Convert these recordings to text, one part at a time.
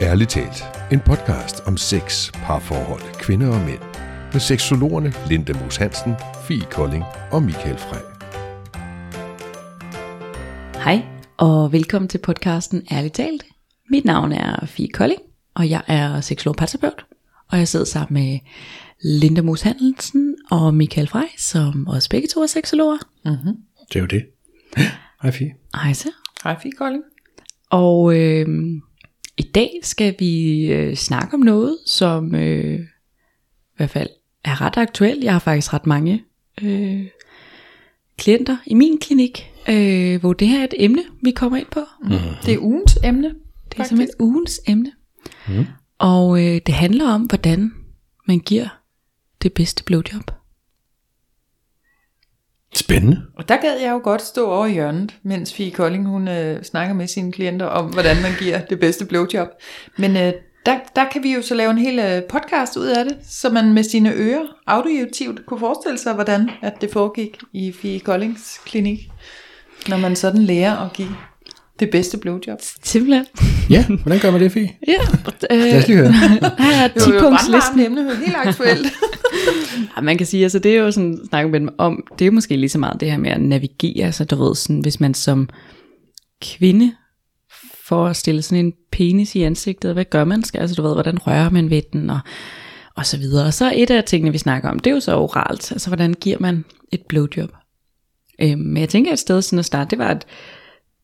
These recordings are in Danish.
Ærligt talt, en podcast om sex, parforhold, kvinder og mænd. Med seksologerne Linda Moos Hansen, Fie Kolding og Michael Frey. Hej, og velkommen til podcasten Ærligt talt. Mit navn er Fie Kolding, og jeg er seksolog parterapeut. Og jeg sidder sammen med Linda Moos Hansen og Michael Frey, som også begge to er seksologer. Det er jo det. Hej Fie. Hej så. Hej, Fie Kolding. Og øh, i dag skal vi øh, snakke om noget, som øh, i hvert fald er ret aktuelt. Jeg har faktisk ret mange øh, klienter i min klinik, øh, hvor det her er et emne, vi kommer ind på. Mm. Det er ugens emne. Det er simpelthen ugens emne. Mm. Og øh, det handler om, hvordan man giver det bedste blowjob. Spændende. Og der gad jeg jo godt stå over i hjørnet, mens Fie Kolding hun øh, snakker med sine klienter om, hvordan man giver det bedste blowjob. Men øh, der, der kan vi jo så lave en hel øh, podcast ud af det, så man med sine ører auditivt kunne forestille sig, hvordan at det foregik i Fie Koldings klinik, når man sådan lærer at give det bedste blowjob. Simpelthen. Ja, hvordan gør man det, Fie? Ja, øh, Lad os lige høre. her er Det var jo 10 punktslisten. brandvarmt emne, helt aktuelt. Ja, man kan sige, altså det er jo sådan, snakke med dem om, det er måske lige så meget det her med at navigere, så du ved, sådan, hvis man som kvinde får at stille sådan en penis i ansigtet, hvad gør man? Skal, altså du ved, hvordan rører man ved den, og, og så videre. Og så et af tingene, vi snakker om, det er jo så oralt, altså hvordan giver man et blowjob? Øhm, men jeg tænker et sted sådan at starte, det var, at,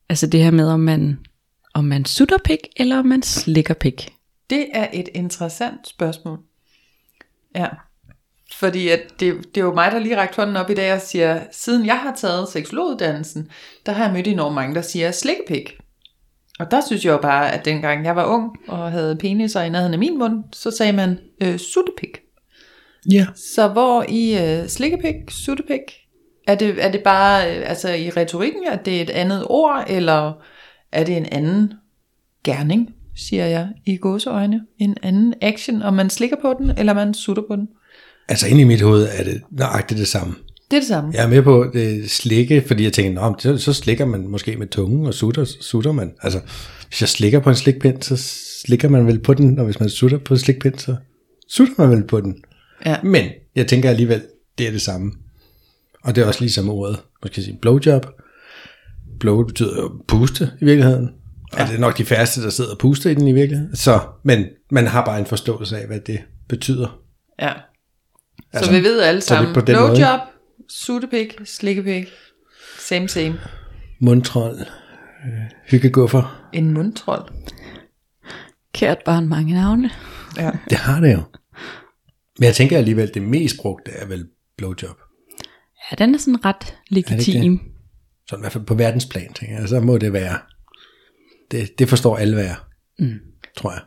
altså det her med, om man, om man sutter pik, eller om man slikker pik. Det er et interessant spørgsmål. Ja. Fordi at det, det er jo mig, der lige rakte hånden op i dag og siger, siden jeg har taget seksologuddannelsen, der har jeg mødt enormt mange, der siger slikkepik. Og der synes jeg jo bare, at dengang jeg var ung og havde peniser i nærheden af min mund, så sagde man øh, suttepik. Ja. Så hvor i øh, slikkepik, suttepik, er det, er det bare øh, altså i retorikken, at det er et andet ord, eller er det en anden gerning, siger jeg i gåseøjne, en anden action, om man slikker på den, eller man sutter på den? Altså inde i mit hoved er det nøjagtigt det samme. Det er det samme. Jeg er med på det slikke, fordi jeg tænker, Nå, så, så slikker man måske med tungen, og sutter, sutter man. Altså, hvis jeg slikker på en slikpind, så slikker man vel på den, og hvis man sutter på en slikpind, så sutter man vel på den. Ja. Men jeg tænker alligevel, det er det samme. Og det er også ligesom ordet, man skal sige blowjob. Blow betyder jo puste i virkeligheden. Og ja. det er nok de færreste, der sidder og puster i den i virkeligheden. Så, men man har bare en forståelse af, hvad det betyder. ja. Så Altså, vi ved alle så det er sammen, på den måde. blowjob, suttepik, slikkepik, same same. Mundtrold, øh, hyggeguffer. En mundtrold. Kært barn mange navne. Ja. Det har det jo. Men jeg tænker alligevel, det mest brugte er vel blowjob. Ja, den er sådan ret legitim. Sådan i hvert fald på verdensplan, tænker jeg. Så må det være. Det, det forstår alle være, mm. tror jeg.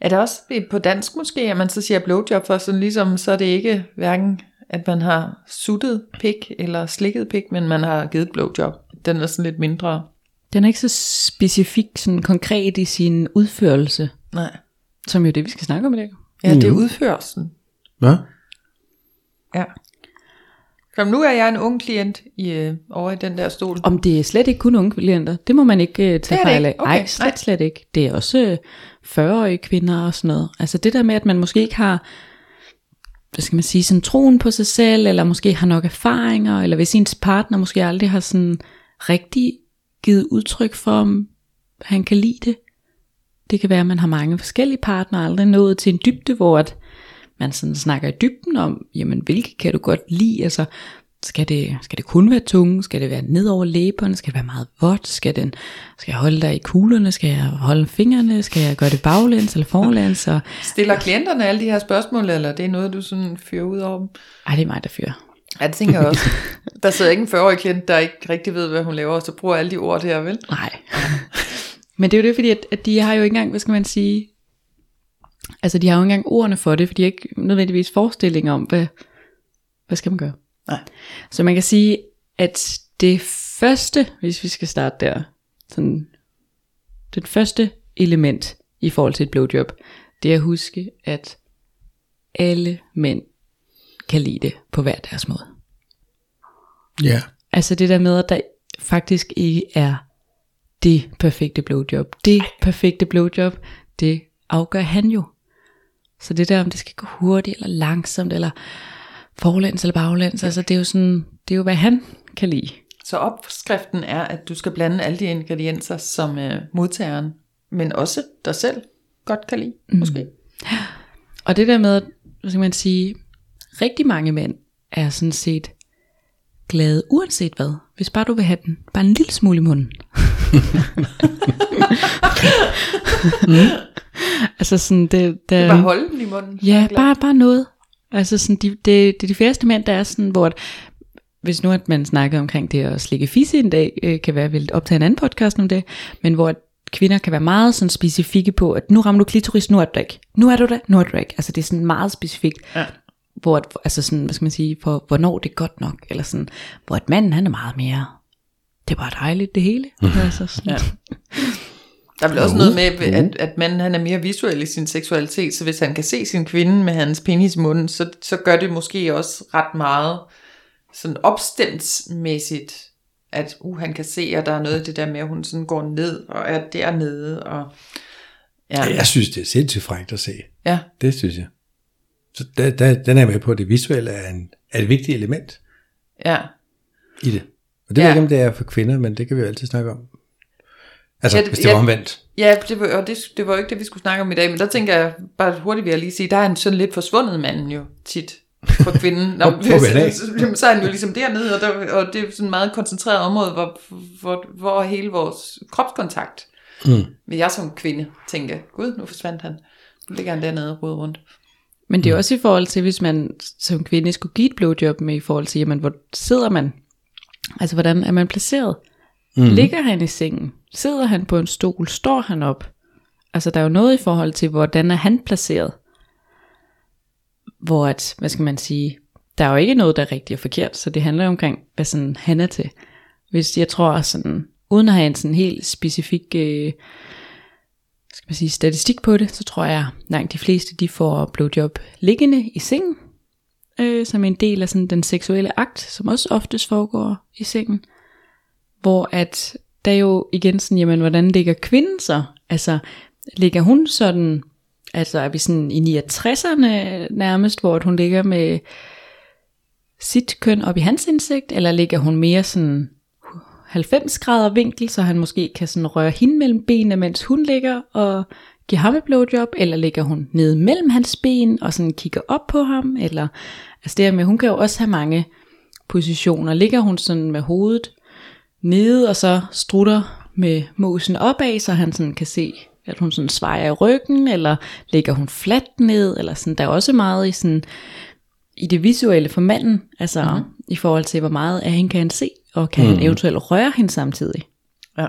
Er det også på dansk måske, at man så siger blowjob for sådan ligesom, så er det ikke hverken, at man har suttet pik eller slikket pik, men man har givet blowjob. Den er sådan lidt mindre. Den er ikke så specifik, sådan konkret i sin udførelse, Nej. som jo er det, vi skal snakke om i dag. Ja, det er udførelsen. Hvad? Ja. Kom, nu er jeg en ung klient i, øh, over i den der stol. Om det er slet ikke kun unge klienter, det må man ikke uh, tage fejl af. Okay, Ej, slet, nej. slet ikke. Det er også øh, 40-årige kvinder og sådan noget. Altså det der med, at man måske ikke har, hvad skal man sige, sådan troen på sig selv, eller måske har nok erfaringer, eller hvis ens partner måske aldrig har sådan rigtig givet udtryk for, om han kan lide det. Det kan være, at man har mange forskellige partnere, aldrig nået til en dybde, hvor at man sådan snakker i dybden om, jamen hvilke kan du godt lide, altså skal det, skal det kun være tunge, skal det være ned over læberne, skal det være meget vådt, skal, den, skal jeg holde dig i kuglerne, skal jeg holde fingrene, skal jeg gøre det baglæns eller forlæns, og Stiller klienterne alle de her spørgsmål, eller det er noget, du sådan fyrer ud over dem? ej det er mig der fyrer. Ja, det tænker jeg også. Der sidder ikke en 40-årig klient, der ikke rigtig ved, hvad hun laver, og så bruger alle de ord der, vel? Nej. Men det er jo det, fordi at, at de har jo ikke engang, hvad skal man sige, altså de har jo ikke engang ordene for det, for de har ikke nødvendigvis forestillinger om, hvad, hvad skal man gøre. Nej. Så man kan sige, at det første, hvis vi skal starte der, sådan, det første element i forhold til et blowjob, det er at huske, at alle mænd kan lide det på hver deres måde. Ja. Altså det der med, at der faktisk ikke er det perfekte blowjob. Det perfekte blowjob, det afgør han jo. Så det der, om det skal gå hurtigt eller langsomt, eller forlæns eller baglæns, altså det er jo sådan, det er jo hvad han kan lide. Så opskriften er, at du skal blande alle de ingredienser, som øh, modtageren, men også dig selv, godt kan lide, mm. måske. Og det der med, hvad skal man sige, rigtig mange mænd er sådan set glade uanset hvad. Hvis bare du vil have den bare en lille smule i munden. mm. Altså sådan, det, det, Bare holde den i munden. Ja, bare, bare noget. Altså sådan, de, det, det er de færreste mænd, der er sådan, hvor at, hvis nu at man snakker omkring det at slikke fisse en dag, øh, kan være vel optage en anden podcast om det, men hvor at kvinder kan være meget sådan specifikke på, at nu rammer du klitoris, nu er du ikke. Nu er du der, nu er du ikke. Altså det er sådan meget specifikt. Ja. Hvor at, altså sådan, hvad skal man sige, for hvornår det er godt nok, eller sådan, hvor at manden han er meget mere, det er bare dejligt det hele. altså sådan. Ja. Der er vel også noget med, at, at manden han er mere visuel i sin seksualitet, så hvis han kan se sin kvinde med hans penis i munden, så, så gør det måske også ret meget sådan opstemtsmæssigt, at uh, han kan se, at der er noget af det der med, at hun sådan går ned og er dernede. Og, ja, Ja, jeg synes, det er sindssygt frækt at se. ja, Det synes jeg. Så der, der, den er med på, at det visuelle er, en, er et vigtigt element ja. i det. Og det ja. ved jeg ikke, om det er for kvinder, men det kan vi jo altid snakke om. Altså, Ja, det- hvis det var ja. omvendt. Ja, det var, og det, det var jo ikke det, vi skulle snakke om i dag, men der tænker jeg bare hurtigt, vil jeg lige sige, der er en sådan lidt forsvundet manden jo tit for kvinden. Nå, Hvor- hvor vil han af? så, så, så er han jo ligesom dernede, og, der, og det er sådan et meget koncentreret område, hvor, hvor, hvor hele vores kropskontakt. Mm. Men jeg som kvinde tænker, gud, nu forsvandt han. Nu ligger han dernede og roder rundt. Men det er også i forhold til, hvis man som kvinde skulle give et blowjob med i forhold til, jamen, hvor sidder man? Altså, hvordan er man placeret? Mm. Ligger han i sengen? Sidder han på en stol? Står han op? Altså, der er jo noget i forhold til, hvordan er han placeret? Hvor at, hvad skal man sige, der er jo ikke noget, der er rigtigt og forkert, så det handler jo omkring, hvad sådan han er til. Hvis jeg tror sådan, uden at have en sådan helt specifik øh, skal man sige, statistik på det, så tror jeg, langt de fleste, de får blowjob liggende i sengen, øh, som en del af sådan den seksuelle akt, som også oftest foregår i sengen. Hvor at der jo igen sådan, jamen, hvordan ligger kvinden så? Altså, ligger hun sådan, altså er vi sådan i 69'erne nærmest, hvor hun ligger med sit køn op i hans indsigt, eller ligger hun mere sådan 90 grader vinkel, så han måske kan sådan røre hende mellem benene, mens hun ligger og giver ham et blowjob, eller ligger hun nede mellem hans ben og sådan kigger op på ham, eller altså det her med, hun kan jo også have mange positioner. Ligger hun sådan med hovedet nede, og så strutter med musen opad, så han sådan kan se, at hun sådan svejer i ryggen, eller ligger hun fladt ned, eller sådan, der er også meget i sådan, i det visuelle for manden, altså mm-hmm. i forhold til, hvor meget af hende kan han se, og kan mm-hmm. han eventuelt røre hende samtidig. Ja.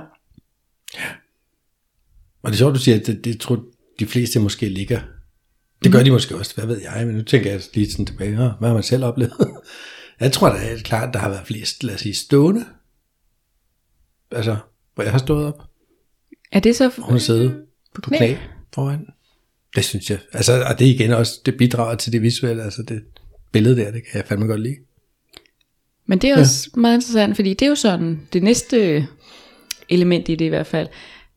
Og det er sjovt, du siger, at det, det tror de fleste måske ligger. Det gør de måske også, hvad ved jeg, men nu tænker jeg lige sådan tilbage, "Nå, hvad har man selv oplevet? jeg tror da helt klart, der har været flest, lad os sige, stående. Altså, hvor jeg har stået op, Er det så... hun har siddet på knæ foran. Det synes jeg. Altså, og det igen også, det bidrager til det visuelle, altså det billede der, det kan jeg fandme godt lide. Men det er også ja. meget interessant, fordi det er jo sådan, det næste element i det i hvert fald,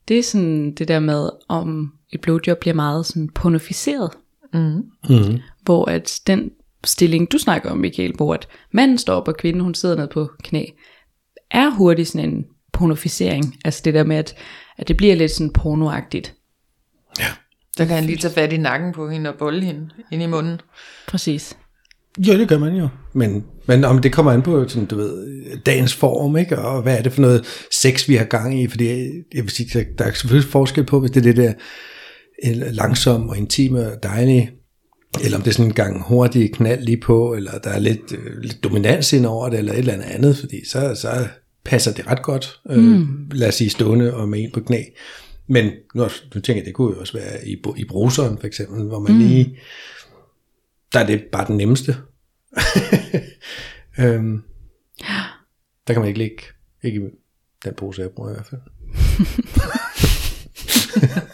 det er sådan det der med, om et blowjob bliver meget sådan pornoficeret. Mm. Mm. Hvor at den stilling, du snakker om, Michael, hvor at manden står op, og kvinden hun sidder ned på knæ, er hurtigt sådan en pornoficering. Altså det der med, at, at det bliver lidt sådan pornoagtigt. Så kan han lige tage fat i nakken på hende og bolle hende ind i munden. Præcis. Jo, det gør man jo. Men, men om det kommer an på, sådan, du ved, dagens form, ikke? Og hvad er det for noget sex, vi har gang i? Fordi jeg vil sige, der, der er selvfølgelig forskel på, hvis det er det der en langsom og intime og dejlige, eller om det er sådan en gang hurtig knald lige på, eller der er lidt, øh, lidt dominans ind over det, eller et eller andet andet, fordi så, så passer det ret godt, øh, mm. lad os sige stående og med en på knæ. Men nu, nu tænker jeg, det kunne jo også være i, i bruseren for eksempel, hvor man mm. lige, der er det bare den nemmeste. øhm, der kan man ikke ligge, ikke den pose, jeg bruger i hvert fald.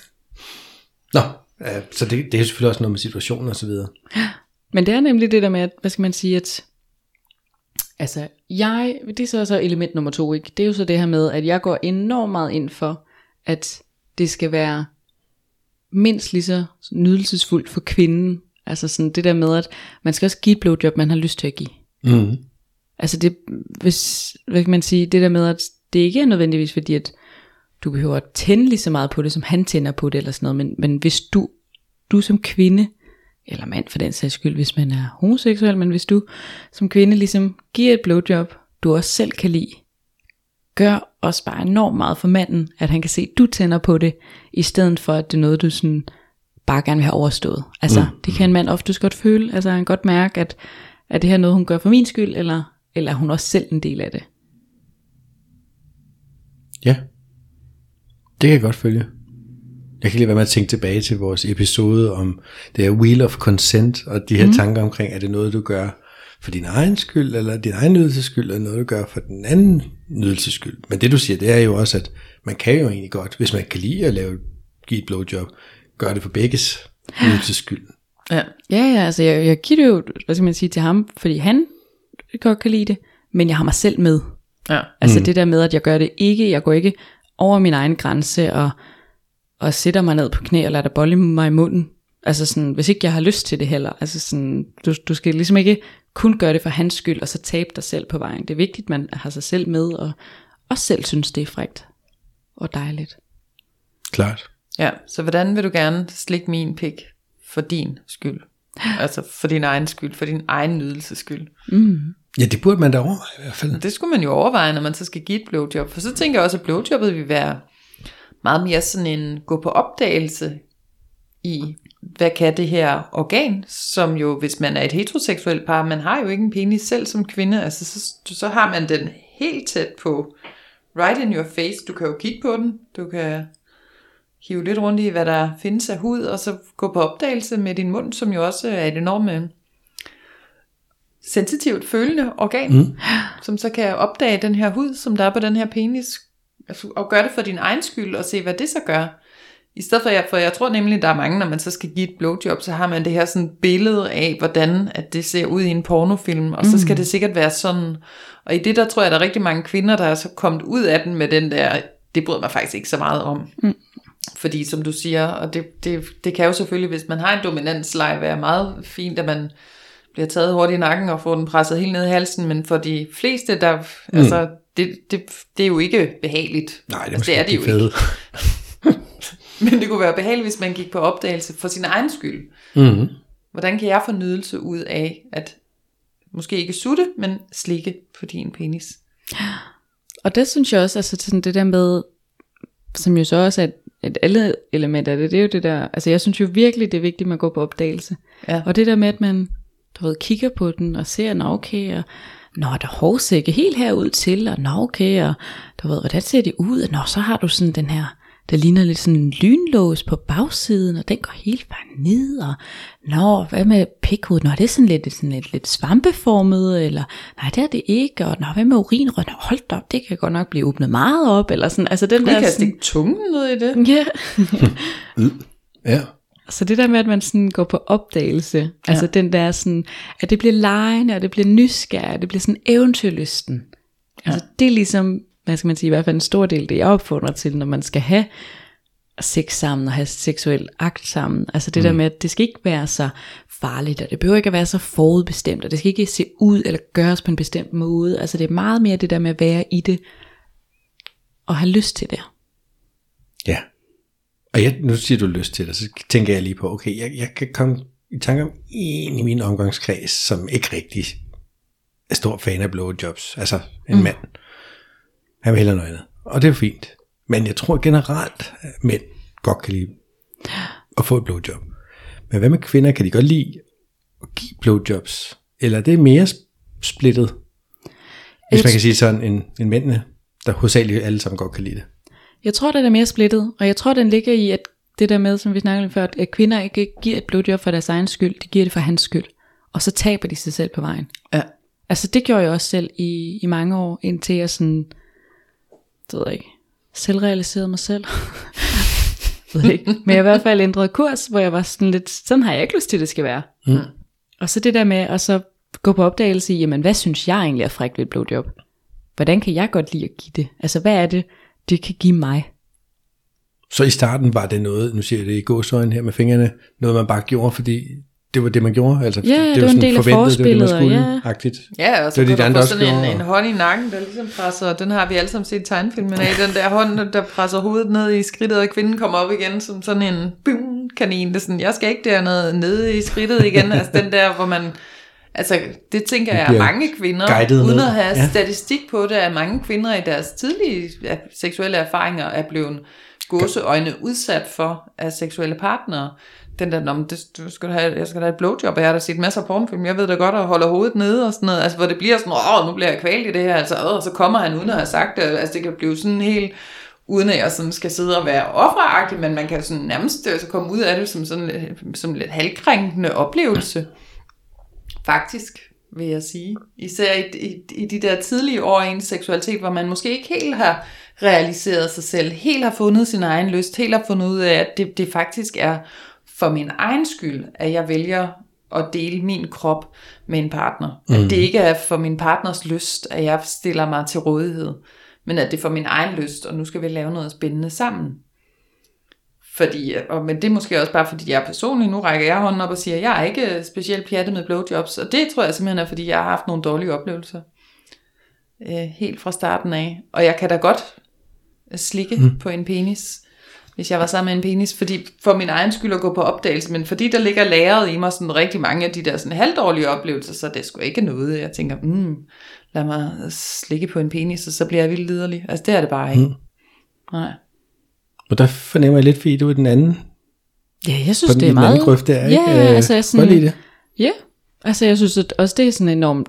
Nå, øh, så det, det er selvfølgelig også noget med situationen og så videre. Men det er nemlig det der med, at, hvad skal man sige, at altså jeg, det er så, så element nummer to, ikke? Det er jo så det her med, at jeg går enormt meget ind for, at det skal være mindst lige så nydelsesfuldt for kvinden. Altså sådan det der med, at man skal også give et blowjob, man har lyst til at give. Mm. Altså det, hvis, hvad kan man sige, det der med, at det ikke er nødvendigvis fordi, at du behøver at tænde lige så meget på det, som han tænder på det, eller sådan noget, men, men hvis du, du som kvinde, eller mand for den sags skyld, hvis man er homoseksuel, men hvis du som kvinde ligesom giver et blowjob, du også selv kan lide, gør også bare enormt meget for manden, at han kan se, at du tænder på det, i stedet for at det er noget, du sådan bare gerne vil have overstået. Altså, mm. det kan en mand ofte godt føle, altså han kan godt mærke, at, at det her er noget, hun gør for min skyld, eller, eller er hun også selv en del af det. Ja. Det kan jeg godt følge. Jeg kan lige være med at tænke tilbage til vores episode om det her Wheel of Consent, og de her mm. tanker omkring, er det noget, du gør for din egen skyld, eller din egen nydelses skyld, eller noget, du gør for den anden nydelses skyld. Men det du siger, det er jo også, at man kan jo egentlig godt, hvis man kan lide at lave, give et blowjob, gøre det for begges nydelses skyld. Ja. ja, ja, altså jeg, jeg giver det jo, hvad skal man sige, til ham, fordi han godt kan lide det, men jeg har mig selv med. Ja. Altså mm. det der med, at jeg gør det ikke, jeg går ikke over min egen grænse, og, og sætter mig ned på knæ og lader dig bolle mig i munden. Altså sådan, hvis ikke jeg har lyst til det heller. Altså sådan, du, du skal ligesom ikke kun gøre det for hans skyld, og så tabe dig selv på vejen. Det er vigtigt, at man har sig selv med, og også selv synes, det er frægt og dejligt. Klart. Ja, så hvordan vil du gerne slikke min pik for din skyld? Altså for din egen skyld, for din egen nydelses skyld. Mm. Ja, det burde man da overveje i hvert fald. Det skulle man jo overveje, når man så skal give et blowjob. For så tænker jeg også, at blowjobbet vil være meget mere sådan en gå på opdagelse i, hvad kan det her organ, som jo, hvis man er et heteroseksuelt par, man har jo ikke en penis selv som kvinde, altså så, så har man den helt tæt på, right in your face, du kan jo kigge på den, du kan hive lidt rundt i, hvad der findes af hud, og så gå på opdagelse med din mund, som jo også er et enormt øh, sensitivt følende organ, mm. som så kan opdage den her hud, som der er på den her penis, og gøre det for din egen skyld, og se, hvad det så gør. I stedet for, for jeg tror nemlig, der er mange, når man så skal give et blowjob, så har man det her sådan billede af, hvordan at det ser ud i en pornofilm, og så skal det sikkert være sådan. Og i det der tror jeg, der er rigtig mange kvinder, der er så kommet ud af den med den der, det bryder mig faktisk ikke så meget om. Mm. Fordi som du siger, og det, det, det kan jo selvfølgelig, hvis man har en dominanslej, være meget fint, at man bliver taget hurtigt i nakken og får den presset helt ned i halsen, men for de fleste, der, mm. altså, det, det, det er jo ikke behageligt. Nej, det er, altså, det er det jo fede. ikke. Men det kunne være behageligt, hvis man gik på opdagelse for sin egen skyld. Mm-hmm. Hvordan kan jeg få nydelse ud af at måske ikke sutte, men slikke på din penis? Og det synes jeg også, altså sådan det der med, som jo så også er et, andet element af det, det er jo det der, altså jeg synes jo virkelig, det er vigtigt, at man går på opdagelse. Ja. Og det der med, at man du ved, kigger på den og ser, nå okay, og Nå, der hårsække helt herud til, og nå okay, og du ved, hvordan ser det ud? Og nå, så har du sådan den her der ligner lidt sådan en lynlås på bagsiden, og den går helt bare ned, og nå, hvad med pikhovedet? Nå, det er sådan lidt, sådan lidt, lidt svampeformet, eller nej, det er det ikke, og nå, hvad med urinrød? Nå, hold da op, det kan godt nok blive åbnet meget op, eller sådan, altså den Vi der kan sådan, stikke tungen ned i det. ja, Ja. Så det der med, at man sådan går på opdagelse, ja. altså den der sådan, at det bliver lejende, og det bliver nysgerrig, og det bliver sådan eventyrlysten. Ja. Altså det er ligesom, hvad skal man sige, i hvert fald en stor del, det jeg opfordrer til, når man skal have sex sammen og have seksuel akt sammen. Altså det mm. der med, at det skal ikke være så farligt, og det behøver ikke at være så forudbestemt, og det skal ikke se ud eller gøres på en bestemt måde. Altså det er meget mere det der med at være i det, og have lyst til det. Og jeg, nu siger du lyst til det, så tænker jeg lige på, okay, jeg, jeg kan komme i tanke om en i min omgangskreds, som ikke rigtig er stor fan af blowjobs. Altså en mm. mand. Han vil hellere noget andet. Og det er fint. Men jeg tror generelt, at mænd godt kan lide at få et blowjob. Men hvad med kvinder? Kan de godt lide at give blowjobs? Eller er det mere splittet? Hvis man kan sige sådan, en, en mændene, der hovedsageligt alle sammen godt kan lide det. Jeg tror, det er mere splittet, og jeg tror, den ligger i, at det der med, som vi snakkede om før, at kvinder ikke giver et blowjob for deres egen skyld, de giver det for hans skyld. Og så taber de sig selv på vejen. Ja. Altså det gjorde jeg også selv i, i mange år, indtil jeg sådan, det ved jeg ikke, selvrealiserede mig selv. ved jeg ikke. Men jeg i hvert fald ændret kurs, hvor jeg var sådan lidt, sådan har jeg ikke lyst til, det skal være. Mm. Og så det der med at så gå på opdagelse i, jamen hvad synes jeg egentlig er frækt ved et blowjob? Hvordan kan jeg godt lide at give det? Altså hvad er det, det kan give mig? Så i starten var det noget, nu siger jeg det i gåsøjne her med fingrene, noget man bare gjorde, fordi det var det, man gjorde. Altså, Ja, det var var en sådan del af forventet, det var det, man forspillet, skulle, ja. agtigt. Ja, og så Det var de andre sådan en, gjorde. en hånd i nakken, der ligesom presser, den har vi alle sammen set i tegnefilmen af, den der hånd, der presser hovedet ned i skridtet, og kvinden kommer op igen som sådan en bum, kanin. Det er sådan, jeg skal ikke dernede nede i skridtet igen. altså den der, hvor man, altså det tænker Det jeg, bliver mange kvinder, uden ned. at have Ja. statistik på det, at mange kvinder i deres tidlige seksuelle erfaringer er blevet gåseøjne udsat for af seksuelle partnere. Den der, "Nå, men det, du skal have, jeg skal da have et blowjob, og jeg har da set masser af pornofilm, jeg ved da godt at holde hovedet nede og sådan noget, altså hvor det bliver sådan, åh, nu bliver jeg kvalt i det her, altså, og så kommer han uden at have sagt det, altså det kan blive sådan helt, uden at jeg sådan skal sidde og være offeragtig, men man kan sådan nærmest øh, så komme ud af det som sådan lidt, som lidt halvkrænkende oplevelse. Faktisk, vil jeg sige. Især i, i, i de der tidlige år i ens seksualitet, hvor man måske ikke helt har realiseret sig selv, helt har fundet sin egen lyst, helt har fundet ud af, at det, det faktisk er for min egen skyld, at jeg vælger at dele min krop med en partner. Mm. At det ikke er for min partners lyst, at jeg stiller mig til rådighed, men at det er for min egen lyst, og nu skal vi lave noget spændende sammen. Fordi, og, men det er måske også bare fordi jeg er personlig, nu rækker jeg hånden op og siger, jeg er ikke specielt pjattet med blowjobs, og det tror jeg simpelthen er, fordi jeg har haft nogle dårlige oplevelser. Øh, helt fra starten af. Og jeg kan da godt slikke mm. på en penis, hvis jeg var sammen med en penis, fordi for min egen skyld at gå på opdagelse, men fordi der ligger lagret i mig sådan rigtig mange af de der sådan halvdårlige oplevelser, så det er sgu ikke noget, jeg tænker, mm, lad mig slikke på en penis, og så bliver jeg vildt liderlig. Altså det er det bare ikke. Mm. Nej. Og der fornemmer jeg lidt, fordi du er den anden, Ja, jeg på synes, den, det er den meget... anden grøft der, ja, ikke? Ja, Øh, altså jeg sådan, det. ja, altså jeg synes at også det er sådan enormt,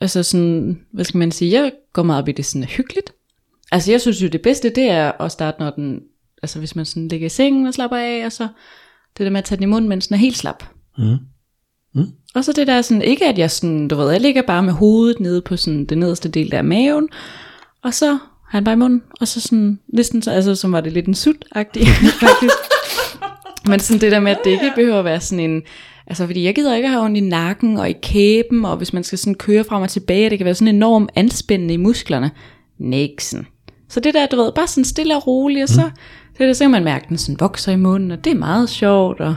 altså sådan, hvad skal man sige, jeg går meget op i det sådan hyggeligt. Altså jeg synes jo det bedste, det er at starte, når den, altså hvis man sådan ligger i sengen og slapper af, og så det der med at tage den i munden, mens den er helt slap. Mm. Mm. Og så det der sådan, ikke at jeg sådan, du ved, jeg ligger bare med hovedet nede på sådan det nederste del der af maven, og så han bare i munden, og så sådan, næsten så, altså som var det lidt en sut-agtig, faktisk. Men sådan det der med, at det ikke behøver at være sådan en, altså fordi jeg gider ikke have ondt i nakken og i kæben, og hvis man skal sådan køre frem og tilbage, det kan være sådan enormt anspændende i musklerne. Nixon. Så det der, du ved, bare sådan stille og roligt, og så, det der, så kan man mærke, at den sådan vokser i munden, og det er meget sjovt, og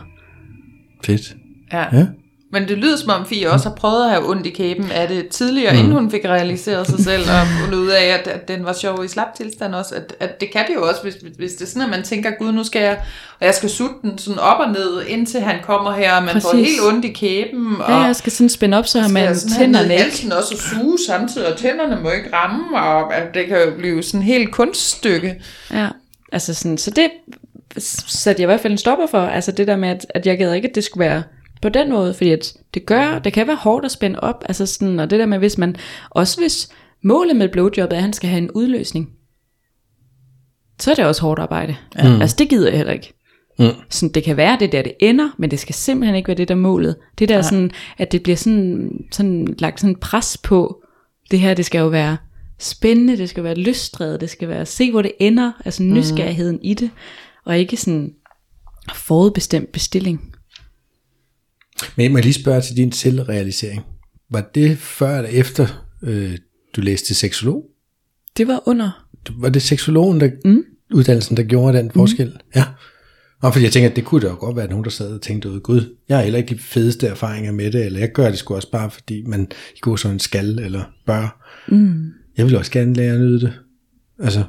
Fedt. Ja. Ja. Men det lyder som om Fie også har prøvet at have ondt i kæben af det tidligere, mm. inden hun fik realiseret sig selv, og fundet ud af, at, at den var sjov i slap tilstand også. At, at det kan det jo også, hvis, hvis det er sådan, at man tænker, gud, nu skal jeg, og jeg skal sutte den sådan op og ned, indtil han kommer her, og man Præcis. får helt ondt i kæben, og ja, jeg skal sådan spænde op, så har man tænderne ikke. også og suge samtidig, og tænderne må ikke ramme, og at det kan jo blive sådan helt kunststykke. Ja, altså sådan, så det satte jeg i hvert fald en stopper for, altså det der med, at, at jeg gad ikke, at det skulle være på den måde, fordi at det gør, det kan være hårdt at spænde op, altså sådan, og det der med, hvis man, også hvis målet med blowjobbet er, at han skal have en udløsning, så er det også hårdt arbejde. Ja. Altså det gider jeg heller ikke. Mm. Sådan, det kan være, det er der det ender, men det skal simpelthen ikke være det der er målet. Det der sådan, at det bliver sådan, sådan lagt sådan pres på, det her, det skal jo være spændende, det skal være lystdrevet, det skal være se, hvor det ender, altså nysgerrigheden i det, og ikke sådan forudbestemt bestilling. Men jeg må lige spørge til din selvrealisering. Var det før eller efter, øh, du læste til seksolog? Det var under. Var det seksologen, der, mm. uddannelsen, der gjorde den forskel? Mm. Ja. Og fordi jeg tænker, at det kunne da jo godt være nogen, der sad og tænkte ud, gud, jeg har heller ikke de fedeste erfaringer med det, eller jeg gør det sgu også bare, fordi man i går sådan en skal eller bør. Mm. Jeg vil også gerne lære at nyde det. Altså,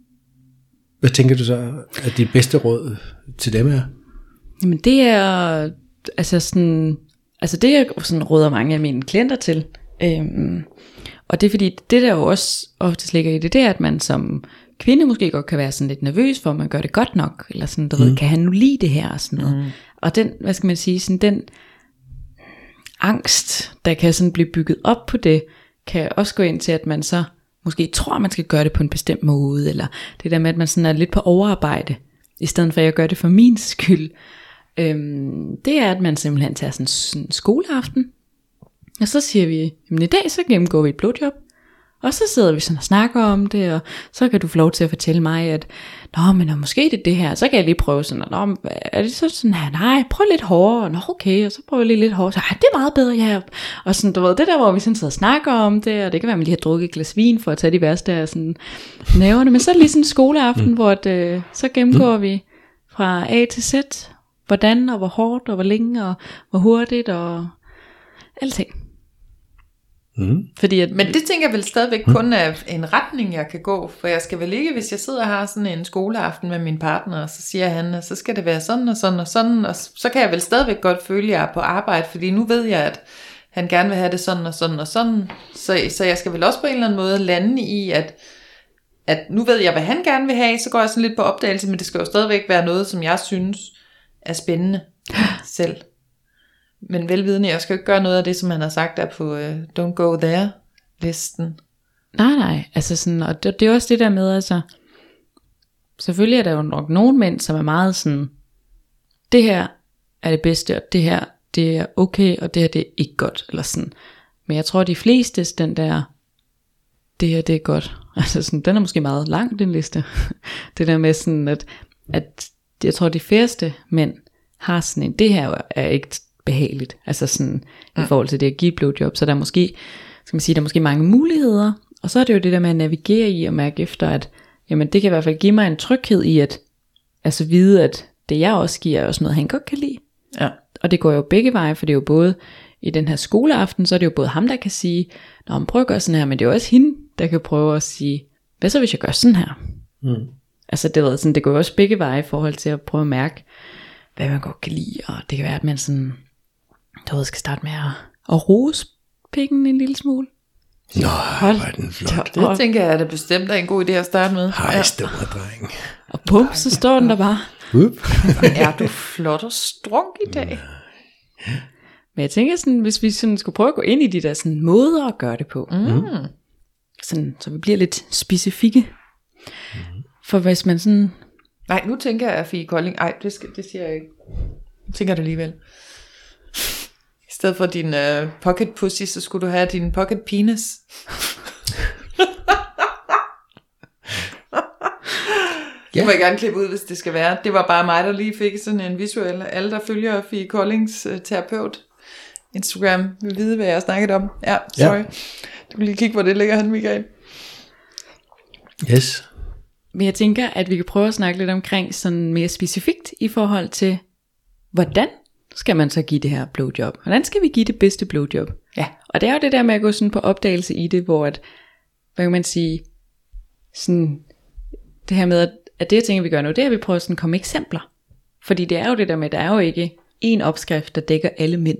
hvad tænker du så, at de bedste råd til dem er? Jamen det er, altså sådan, altså det jeg sådan råder mange af mine klienter til, øhm, og det er fordi, det der jo også ofte ligger i det, det er, at man som kvinde måske godt kan være sådan lidt nervøs for, om man gør det godt nok, eller sådan, du mm. ved, kan han nu lide det her, og sådan noget. Mm. Og den, hvad skal man sige, sådan den angst, der kan sådan blive bygget op på det, kan også gå ind til, at man så måske tror, at man skal gøre det på en bestemt måde, eller det der med, at man sådan er lidt på overarbejde, i stedet for at jeg gør det for min skyld. Øhm, det er, at man simpelthen tager sådan en skoleaften, og så siger vi, jamen i dag så gennemgår vi et blowjob, Og så sidder vi sådan og snakker om det, og så kan du få lov til at fortælle mig, at Nå, men og måske det er det her, så kan jeg lige prøve sådan, Nå, men er det så sådan her, nej, prøv lidt hårdere, Nå, okay, og så prøver jeg lige lidt hårdere, så det er meget bedre, ja, og sådan, du ved, det der, hvor vi sådan sidder og snakker om det, og det kan være, at man lige har drukket et glas vin, for at tage de værste af sådan næverne, men så er det lige sådan en skoleaften, mm. hvor det, øh, så gennemgår mm. vi fra A til Z, hvordan, og hvor hårdt, og hvor længe, og hvor hurtigt, og alting. Mm. Fordi at, Men det tænker jeg vel stadigvæk kun er en retning, jeg kan gå. For jeg skal vel ikke, hvis jeg sidder og har sådan en skoleaften med min partner, og så siger han, at så skal det være sådan og sådan og sådan, og så kan jeg vel stadigvæk godt føle, at jeg er på arbejde, fordi nu ved jeg, at han gerne vil have det sådan og sådan og sådan. Så, så jeg skal vel også på en eller anden måde lande i, at, at nu ved jeg, hvad han gerne vil have, så går jeg sådan lidt på opdagelse, men det skal jo stadigvæk være noget, som jeg synes er spændende selv. Men velvidende, jeg skal jo ikke gøre noget af det, som han har sagt der på uh, Don't Go There listen. Nej, nej, altså sådan, og det, det er også det der med, altså, selvfølgelig er der jo nok nogle mænd, som er meget sådan, det her er det bedste, og det her, det er okay, og det her, det er ikke godt, eller sådan. Men jeg tror, de fleste, den der, det her, det er godt, altså sådan, den er måske meget lang, den liste. det der med sådan, at, at jeg tror, de færreste mænd har sådan en, det her er ikke behageligt, altså sådan, ja. i forhold til det at give blowjob, så der er måske, skal man sige, der er måske mange muligheder, og så er det jo det der med at navigere i og mærke efter, at jamen det kan i hvert fald give mig en tryghed i at altså vide, at det jeg også giver er også noget, han godt kan lide. Ja. Og det går jo begge veje, for det er jo både i den her skoleaften, så er det jo både ham, der kan sige, Nå, men prøv at gøre sådan her, men det er jo også hende, der kan prøve at sige, hvad så hvis jeg gør sådan her? Mm. Altså det, ved, sådan, det går jo også begge veje i forhold til at prøve at mærke, hvad man godt kan lide, og det kan være, at man sådan, du ved, skal starte med at, at rose pikken en lille smule. Nå, Hold hvor er den flot. Det tænker jeg, at det bestemt er en god idé at starte med. Hej, store dreng. Og bum, så står den der bare. Up. Er du flot og strunk i dag? Men jeg tænker sådan, hvis vi sådan skulle prøve at gå ind i de der sådan måder at gøre det på, Mm. sådan, så vi bliver lidt specifikke. For hvis man sådan, Nej, nu tænker jeg, at Fie Kolding... Ej, det, skal, det siger jeg ikke. Nu tænker jeg det alligevel. I stedet for din uh, pocket pussy, så skulle du have din pocket penis. Det må jeg gerne klippe ud, hvis det skal være. Det var bare mig, der lige fik sådan en visuel. Alle, der følger Fie Koldings uh, terapeut Instagram, vil vide, hvad jeg har snakket om. Ja, sorry. Ja. Du kan lige kigge, hvor det ligger hen, Michael. Yes. Men jeg tænker, at vi kan prøve at snakke lidt omkring sådan mere specifikt i forhold til, hvordan skal man så give det her blowjob? Hvordan skal vi give det bedste blowjob? Ja. Og det er jo det der med at gå sådan på opdagelse i det, hvor at, hvad kan man sige, sådan, det her med, at, det jeg tænker, vi gør nu, det er, at vi prøver sådan at komme eksempler. Fordi det er jo det der med, at der er jo ikke en opskrift, der dækker alle mænd.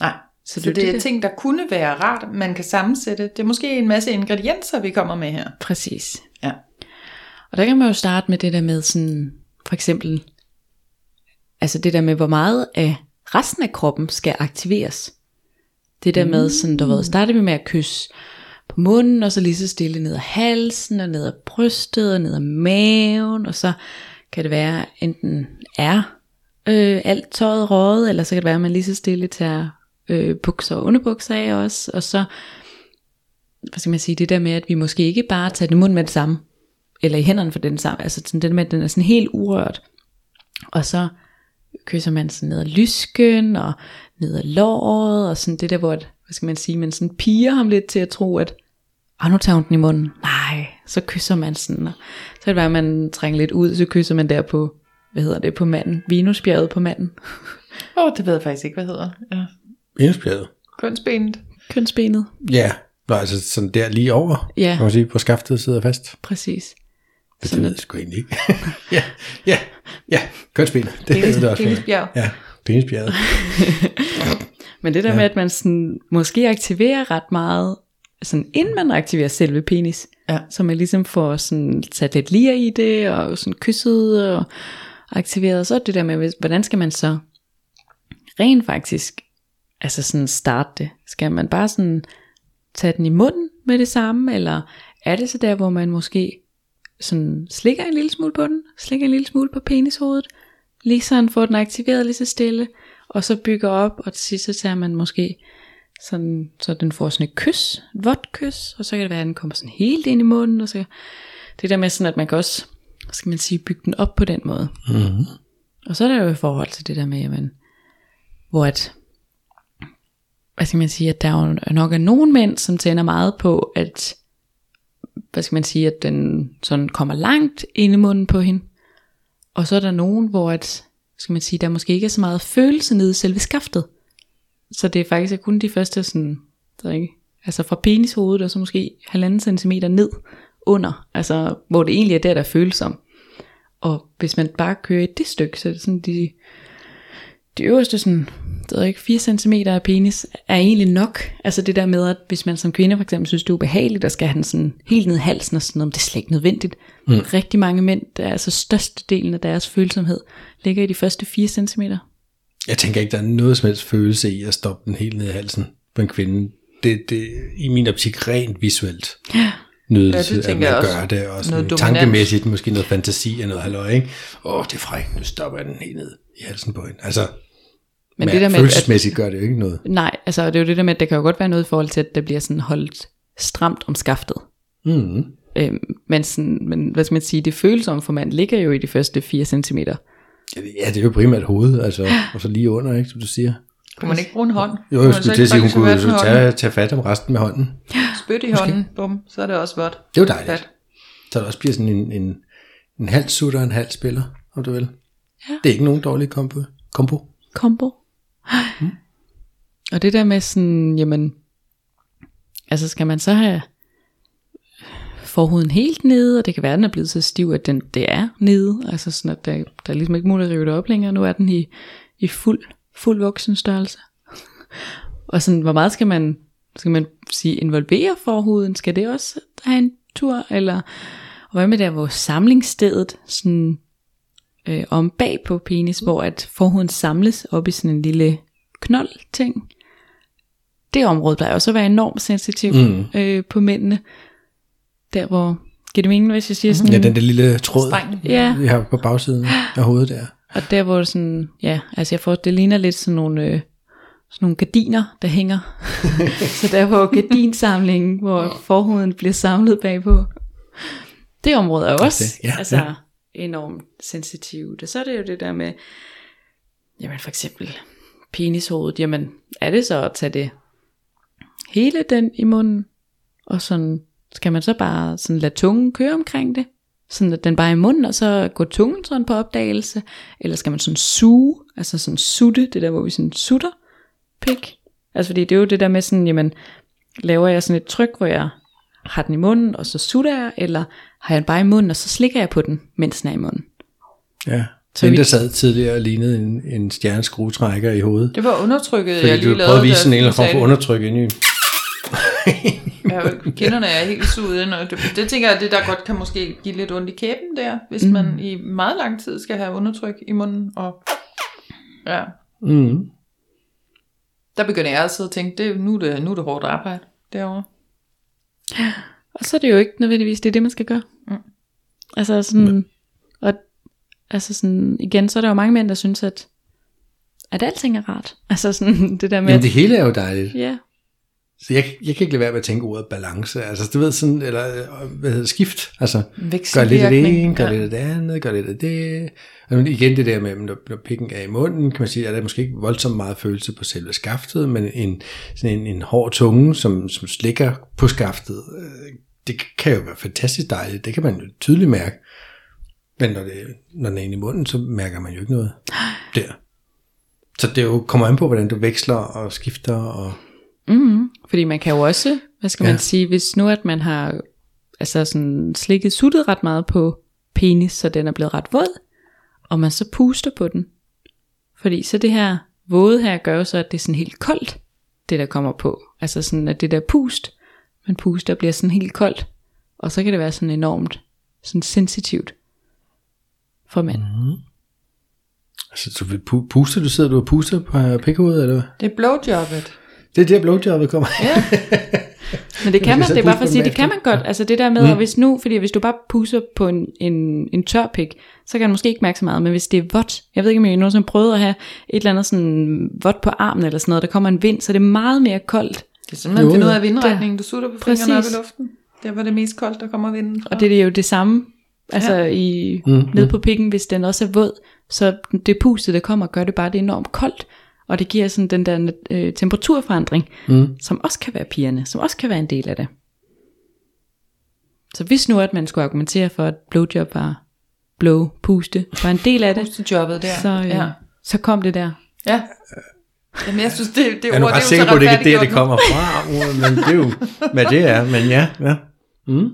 Nej, Så så, det er det, det, er der- ting, der kunne være rart, man kan sammensætte. Det er måske en masse ingredienser, vi kommer med her. Præcis. Ja. Og der kan man jo starte med det der med sådan, for eksempel, altså det der med, hvor meget af resten af kroppen skal aktiveres. Det der med sådan, du ved, starter vi med at kysse på munden, og så lige så stille ned ad halsen, og ned ad brystet, og ned ad maven, og så kan det være, enten er øh, alt tøjet røget, eller så kan det være, at man lige så stille tager øh, bukser og underbukser af også, og så, hvad skal man sige, det der med, at vi måske ikke bare tager den i munden med det samme, eller i hænderne for den samme, altså sådan der med, at den er sådan helt urørt, og så kysser man sådan ned ad lysken, og ned ad låret, og sådan det der, hvor, at, hvad skal man sige, man sådan piger ham lidt til at tro, at, ah, nu tager hun den i munden. Nej, så kysser man sådan, og så kan det være, at man trænger lidt ud, så kysser man der på, hvad hedder det, på manden, Venusbjerget på manden, Åh, oh, det ved jeg faktisk ikke, hvad hedder. Ja. Indspillet. Kønsbenet. kønsbenet. Ja, Nå, altså sådan der lige over, Ja. kan man sige, på skaftet sidder fast. Præcis. Det ved jeg sgu egentlig ikke. ja, ja, ja, kønsbenet. Det Penis- hedder det også. penisbjerg. Ja, penisbjerget. Men det der ja. med, at man sådan, måske aktiverer ret meget, sådan inden man aktiverer selve penis, Ja. så man ligesom får sådan sat lidt lir i det, og sådan kysset og aktiveret, så er det der med, hvordan skal man så rent faktisk, altså sådan starte det? Skal man bare sådan tage den i munden med det samme, eller er det så der, hvor man måske sådan slikker en lille smule på den, slikker en lille smule på penishovedet, lige sådan får den aktiveret lige så stille, og så bygger op, og til sidst så tager man måske sådan, så den får sådan et kys, et vådt kys, og så kan det være, at den kommer sådan helt ind i munden, og så det der med sådan, at man kan også, skal man sige, bygge den op på den måde. Mm-hmm. Og så er der jo i forhold til det der med, jamen, hvor at, hvad skal man sige, at der er jo nok er nogle mænd, som tænder meget på, at, hvad skal man sige, at den sådan kommer langt ind i munden på hende. Og så er der nogen, hvor at, skal man sige, der måske ikke er så meget følelse nede i selve skaftet. Så det er faktisk kun de første sådan, der ikke, altså fra penishovedet og så måske halvanden centimeter ned under, altså hvor det egentlig er der, der er følsom. Og hvis man bare kører i det stykke, så er det sådan de, de øverste sådan, det er ikke, 4 cm af penis er egentlig nok. Altså det der med, at hvis man som kvinde for eksempel synes, det er ubehageligt, og skal have den sådan helt ned i halsen og sådan noget, det er slet ikke nødvendigt. Mm. Rigtig mange mænd, der er altså størstedelen af deres følsomhed, ligger i de første 4 cm. Jeg tænker ikke, der er noget som helst følelse i at stoppe den helt ned i halsen på en kvinde. Det, det i min optik rent visuelt. Ja. Nydelse, Ja, det at tænker jeg man også. gør det, og sådan Noget tankemæssigt, måske noget fantasi og noget halløj, ikke? Åh, det er frækt, nu stopper jeg den helt ned i halsen på hende. Altså, Men men det der med, at, følelsesmæssigt gør det jo ikke noget. nej, altså det er jo det der med, at der kan jo godt være noget i forhold til, at der bliver sådan holdt stramt om skaftet. Mm. Øhm, men, sådan, men hvad skal man sige, det følsomme for mand ligger jo i de første 4 cm. Ja, det er jo primært hovedet, altså, og så lige under, ikke, som du siger. Kunne man ikke bruge en hånd? Jo, jeg skulle til at sige, hun kunne så tage, tage fat om resten med hånden. Spyt i hånden, bum, så er det også vådt. Det er jo dejligt. Fat. Så der også bliver sådan en, en, en halv sutter og en halv spiller, om du vil. Ja. Det er ikke nogen dårlig kombo. kombo. kombo. Mm. Og det der med sådan, jamen, altså skal man så have forhuden helt nede, og det kan være, at den er blevet så stiv, at den, det er nede, altså sådan, at der, der er ligesom ikke muligt at rive det op længere, nu er den i, i fuld, fuld voksen størrelse. og sådan, hvor meget skal man, skal man sige, involvere forhuden? Skal det også have en tur, eller, og hvad med der, hvor samlingsstedet, sådan, øh, om bag på penis, hvor at forhuden samles op i sådan en lille knold ting. Det område plejer også at være enormt sensitiv mm. øh, på mændene. Der hvor, giver det mening, hvis jeg siger sådan, Ja, den der lille tråd, Streng. ja, vi har på bagsiden af hovedet der. og der hvor sådan, ja, altså jeg får, det ligner lidt sådan nogle, øh, sådan nogle gardiner, der hænger. så der hvor gardinsamlingen, hvor forhuden bliver samlet bagpå. Det område er også det, ja, altså, ja enormt sensitivt. Og så er det jo det der med, jamen for eksempel penishovedet, jamen er det så at tage det hele den i munden, og sådan, skal man så bare sådan lade tungen køre omkring det, sådan at den bare er i munden, og så går tungen sådan på opdagelse, eller skal man sådan suge, altså sådan sutte, det der hvor vi sådan sutter? Pik, altså fordi det er jo det der med sådan, jamen laver jeg sådan et tryk, hvor jeg har den i munden, og så sutter jeg, eller har jeg den bare i munden, og så slikker jeg på den, mens den er i munden. Ja. Så den, der sad tidligere og lignede en, en stjerneskruetrækker i hovedet. Det var undertrykket, Fordi jeg du lige lavede. prøvede at vise sådan en eller du anden form for undertryk ind i. det. Ja, kinderne er helt suget ind, og det, det tænker jeg, det der godt kan måske give lidt ondt i kæben der, hvis mm. man i meget lang tid skal have undertryk i munden, og ja, Mm. der begynder jeg altid at tænke, det, nu, er det, nu er det hårdt arbejde derovre. Og så er det jo ikke nødvendigvis det, er det man skal gøre. Mm. Altså sådan, og, altså sådan, igen, så er der jo mange mænd, der synes, at, at alting er rart. Altså sådan, det der med, Men det hele er jo dejligt. ja, Så jeg, jeg kan ikke lade være med at tænke ordet balance. Altså, du ved sådan, eller øh, hvad hedder skift. Altså, gør lidt af det ene, gør Ja. lidt af det andet, gør lidt af det. Og men igen det der med, når, pikken er i munden, kan man sige, at der er måske ikke voldsomt meget følelse på selve skaftet, men en, sådan en, en hård tunge, som, som slikker på skaftet, øh, det kan jo være fantastisk dejligt. Det kan man jo tydeligt mærke. Men når, det, når den er inde i munden, så mærker man jo ikke noget der. Så det jo kommer an på, hvordan du veksler og skifter. Og, mm, fordi man kan jo også, hvad skal Ja. man sige, hvis nu at man har altså sådan slikket suttet ret meget på penis, så den er blevet ret våd, og man så puster på den. Fordi så det her våde her gør jo så, at det er sådan helt koldt, det der kommer på. Altså sådan, at det der pust, man puster, bliver sådan helt koldt. Og så kan det være sådan enormt sådan sensitivt for mænd. Mm. altså, så vil pu- puster, du sidder du og puster på øh, pikhovedet, eller hvad? Det er blowjobbet. Det er der blowjobbet kommer. Ja. Men det kan Man det er bare for at sige, det kan man godt. Altså det der med, mm. hvis nu, fordi hvis du bare pusser på en, en, en tør pik, så kan man måske ikke mærke så meget, men hvis det er vådt, jeg ved ikke, om I nogensinde prøvet at have et eller andet sådan vådt på armen eller sådan noget, der kommer en vind, så det er meget mere koldt. Det er simpelthen Jo, finde ud jo. af vindretningen. Du sutter på fingrene op Præcis. i luften. Der var det mest koldt, der kommer vinden fra. Og det er jo det samme, altså ja. i, mm. ned på pikken, hvis den også er våd, så det puste, der kommer, gør det bare det er enormt koldt, og det giver sådan den der øh, temperaturforandring, mm. som også kan være pigerne, som også kan være en del af det. Så hvis nu, at man skulle argumentere for, at blowjob var blow, puste, var en del af det, Pustejobbet der. så, øh, ja. så kom det der. ja. Jamen, jeg synes, det, det Jeg er ord, ret det er sikker jo på, så at det ikke er der, det kommer fra, men det er jo, hvad det er, men ja, ja. Mm.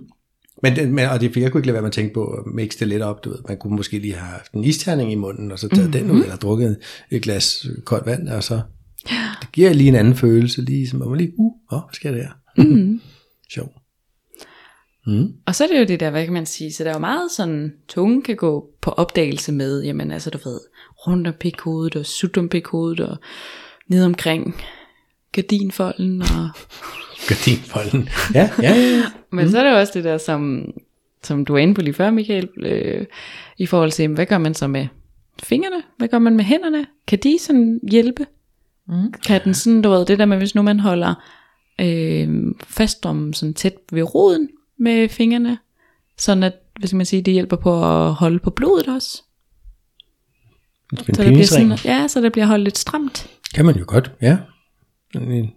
Men, men, og det fik jeg kunne ikke lade være med at tænke på at mixe det lidt op, du ved. Man kunne måske lige have haft en isterning i munden, og så taget mm-hmm. den ud, eller drukket et glas koldt vand, og så, det giver lige en anden følelse, lige som om man lige, uh, hvad sker der her? Mm. Sjov. Mm. Og så er det jo det der, hvad kan man sige, så der er jo meget sådan, tunge kan gå på opdagelse med, jamen altså du ved, rundt om pikhovedet og sut om pikhovedet og ned omkring gardinfolden og Gardinfolden. Ja, ja, ja. Men mm. så er der jo også det der, som, som du var inde på lige før, Michael, øh, i forhold til, hvad gør man så med fingrene? Hvad gør man med hænderne? Kan de sådan hjælpe? Mm. Kan den sådan, du ved, det der med, hvis nu man holder øh, fast om sådan tæt ved roden med fingrene, sådan at, hvad skal man sige, det hjælper på at holde på blodet også. En Så det bliver sådan, ja, så det bliver holdt lidt stramt. Kan man jo godt, ja. En-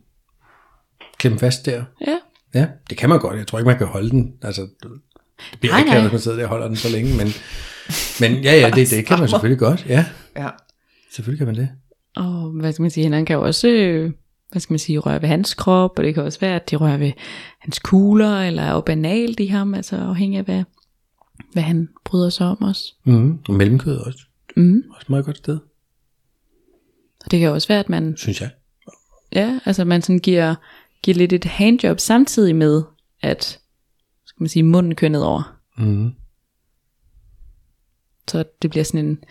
Klem fast der. Ja. Ja, det kan man godt. Jeg tror ikke, man kan holde den. Altså, det bliver Nej, ikke, hvis man sidder der og holder den så længe. Men, men ja, ja, det, det kan man selvfølgelig godt. Ja, Ja. selvfølgelig kan man det. Og hvad skal man sige, han kan jo også, øh, hvad skal man sige, røre ved hans krop, og det kan også være, at de rører ved hans kugler, eller er jo banalt i ham, altså afhængig af, hvad, hvad han bryder sig om også. Mm, og mellemkød også. Mm. Også et meget godt sted, Og det kan jo også være, at man, synes jeg. ja, altså man sådan giver, giver lidt et handjob samtidig med, at, skal man sige, munden kører nedover. Mm. Så det bliver sådan en,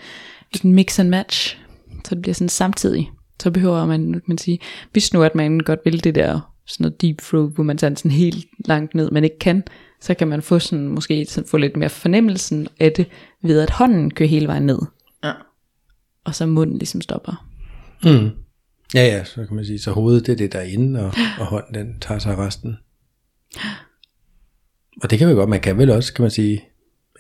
en mix and match. Så det bliver sådan samtidig. Så behøver man, man sige, hvis nu at man godt vil det der, sådan noget deep throat, hvor man tager den sådan helt langt ned, man ikke kan, så kan man få sådan, måske sådan få lidt mere fornemmelsen af det, ved at hånden kører hele vejen ned. Ja. Og så munden ligesom stopper. Mm. Ja, ja, så kan man sige, så hovedet det er det der er inde, og, og hånden den tager sig resten. Og det kan man godt, man kan vel også, kan man sige,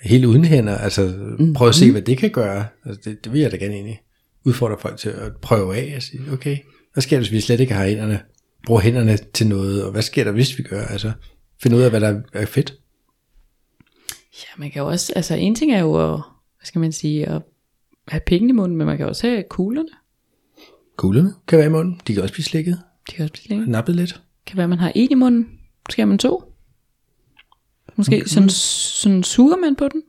helt uden hænder, altså prøve at se, hvad det kan gøre. Altså, det, det vil jeg da gerne egentlig udfordre folk til at prøve af og sige, okay, hvad sker der, hvis vi slet ikke har hænderne, bruger hænderne til noget, og hvad sker der, hvis vi gør, altså finde ud af, hvad der er fedt. Ja, man kan jo også, altså en ting er jo at, hvad skal man sige, at have pikken i munden, men man kan også have kuglerne. Kuglerne kan være i munden, de kan også blive slikket, De kan også blive længe. nappet lidt. kan være, man har en i munden. Måske har man to. Måske okay. sådan, sådan suger man på den.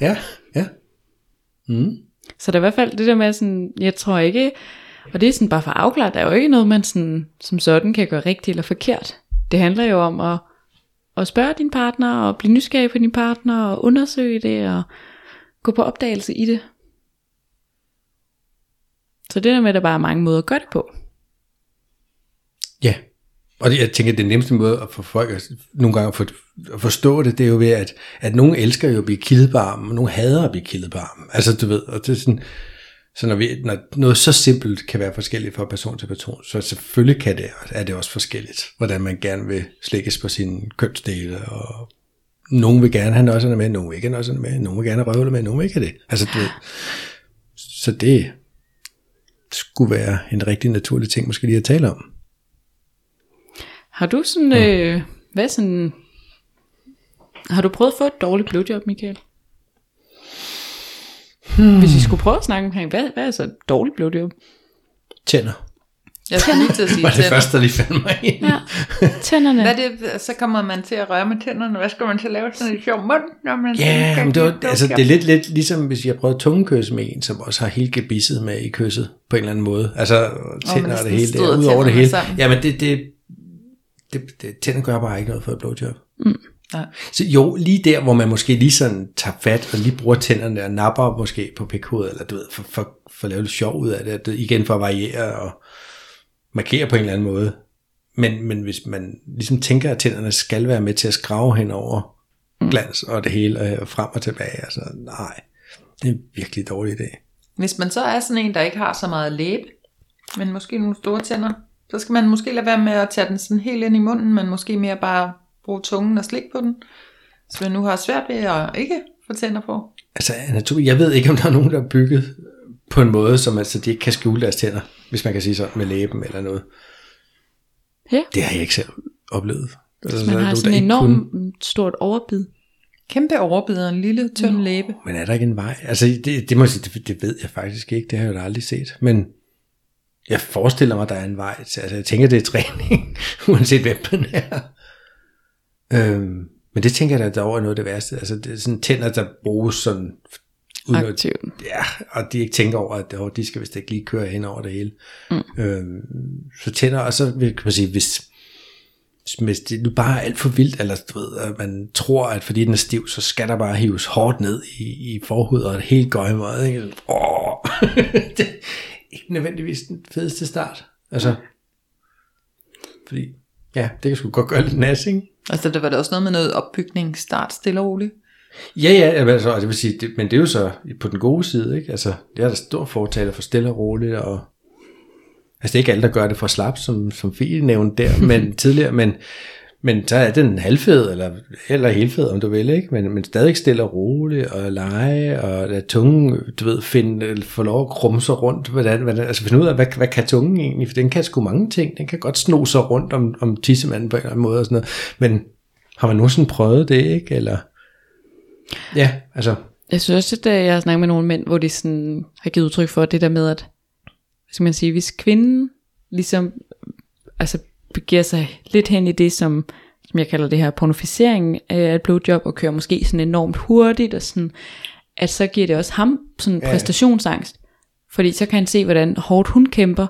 ja, ja. Mm. Så der er i hvert fald det der med sådan, jeg tror ikke, og det er sådan bare for afklaret, der er jo ikke noget, man sådan, som sådan kan gøre rigtigt eller forkert. Det handler jo om at, at spørge din partner, og blive nysgerrig på din partner, og undersøge det, og gå på opdagelse i det. Så det der med, at der bare er mange måder at gøre det på. Ja, og det, jeg tænker, at den nemmeste måde at få folk at, nogle gange at, for, at forstå det, det er jo ved, at, at nogen elsker jo at blive kildet på armen, og nogen hader at blive kildet på armen. Altså, du ved, og det er sådan, så når, vi, når noget så simpelt kan være forskelligt fra person til person, så selvfølgelig kan det, er det også forskelligt, hvordan man gerne vil slikkes på sine kønsdele, og nogen vil gerne have nosserne med, nogen vil ikke have nosserne med, nogen vil gerne have røvle med, nogen vil ikke have det. Altså, du ved, så det skulle være en rigtig naturlig ting, måske lige at tale om. Har du sådan, øh, hvad sådan, har du prøvet at få et dårligt blowjob, Michael? Hmm. Hvis vi skulle prøve at snakke omkring, hvad, hvad er så et dårligt blowjob? Tænder. Jeg skal lige til at sige var det tænder. første, der lige faldt mig ind. Ja, tænderne. Hvad det, så kommer man til at røre med tænderne. Hvad skal man til at lave sådan en sjov mund? Når man Ja, skal men det, var, altså, det er lidt, lidt ligesom, hvis jeg prøvede tungekys med en, som også har hele gebisset med i kysset, på en eller anden måde. Altså, tænder men og det hele, der, ud over det hele. sammen. Jamen, det, det, det, det, tænder gør bare ikke noget for et blowjob. Nej. Så jo, lige der, hvor man måske lige sådan tager fat og lige bruger tænderne og napper måske på pikhovedet, eller du ved, for, for, for at lave lidt sjov ud af det, igen for at variere og markere på en eller anden måde. men, men hvis man ligesom tænker, at tænderne skal være med til at skrave hen over glans og det hele, og frem og tilbage, altså nej, det er en virkelig dårlig idé. Hvis man så er sådan en, der ikke har så meget læbe, men måske nogle store tænder, så skal man måske lade være med at tage den sådan helt ind i munden, men måske mere bare bruge tungen og slik på den. Så man nu har svært ved at ikke få tænder på. Altså jeg ved ikke, om der er nogen, der er bygget på en måde, som altså, de ikke kan skjule deres tænder, hvis man kan sige sådan, med læben eller noget. Ja. Det har jeg ikke selv oplevet. Altså, Man er har sådan en ikke enormt kunne- stort overbid. Kæmpe overbid og en lille tynd læbe. Men er der ikke en vej? Altså, det, det, må sige, det, det ved jeg faktisk ikke. Det har jeg jo aldrig set. Men jeg forestiller mig, der er en vej. til- Altså, jeg tænker, det er træning, uanset hvem man er. Øhm, men det tænker jeg da dog er noget af det værste. Altså, det er sådan tænder, der bruges sådan... uden at-. Ja, og de ikke tænker over, at åh, de skal vist ikke lige køre hen over det hele. Mm. Øhm, så tænder, og så vil kan man sige, hvis, hvis det nu bare er alt for vildt, eller du ved, at man tror, at fordi den er stiv, så skal der bare hives hårdt ned i, i forhuden, og helt gøjmåde, ikke? Åh, det er ikke nødvendigvis den fedeste start. Altså, fordi, ja, det kan sgu godt gøre lidt nas, ikke? Altså, der var der også noget med noget opbygning, start stille og roligt. Ja, ja, altså, det vil sige, det, men det er jo så på den gode side, ikke? Altså, jeg er da stor fortaler for stille og roligt, og altså, det er ikke alle, der gør det for slap, som, som Fie nævnte der, men tidligere, men, men så er den halvfed, eller, eller helfed, om du vil, ikke? Men, men stadig stille og roligt, og lege, og lade tungen, du ved, finde, få lov at krumse rundt, hvordan, hvordan, altså finde ud af, hvad, hvad kan tungen egentlig, for den kan sgu mange ting, den kan godt sno sig rundt om, om tissemanden på en eller anden måde, og sådan noget, men har man nogensinde prøvet det, ikke? Eller, ja, altså, Jeg synes også, at øh, jeg har snakket med nogle mænd, hvor de sådan har givet udtryk for det der med, at hvad skal man sige, hvis kvinden ligesom altså begiver sig lidt hen i det, som, som jeg kalder det her pornoficering af et blowjob, og kører måske sådan enormt hurtigt, og sådan, at så giver det også ham sådan Ja. præstationsangst. Fordi så kan han se, hvordan hårdt hun kæmper,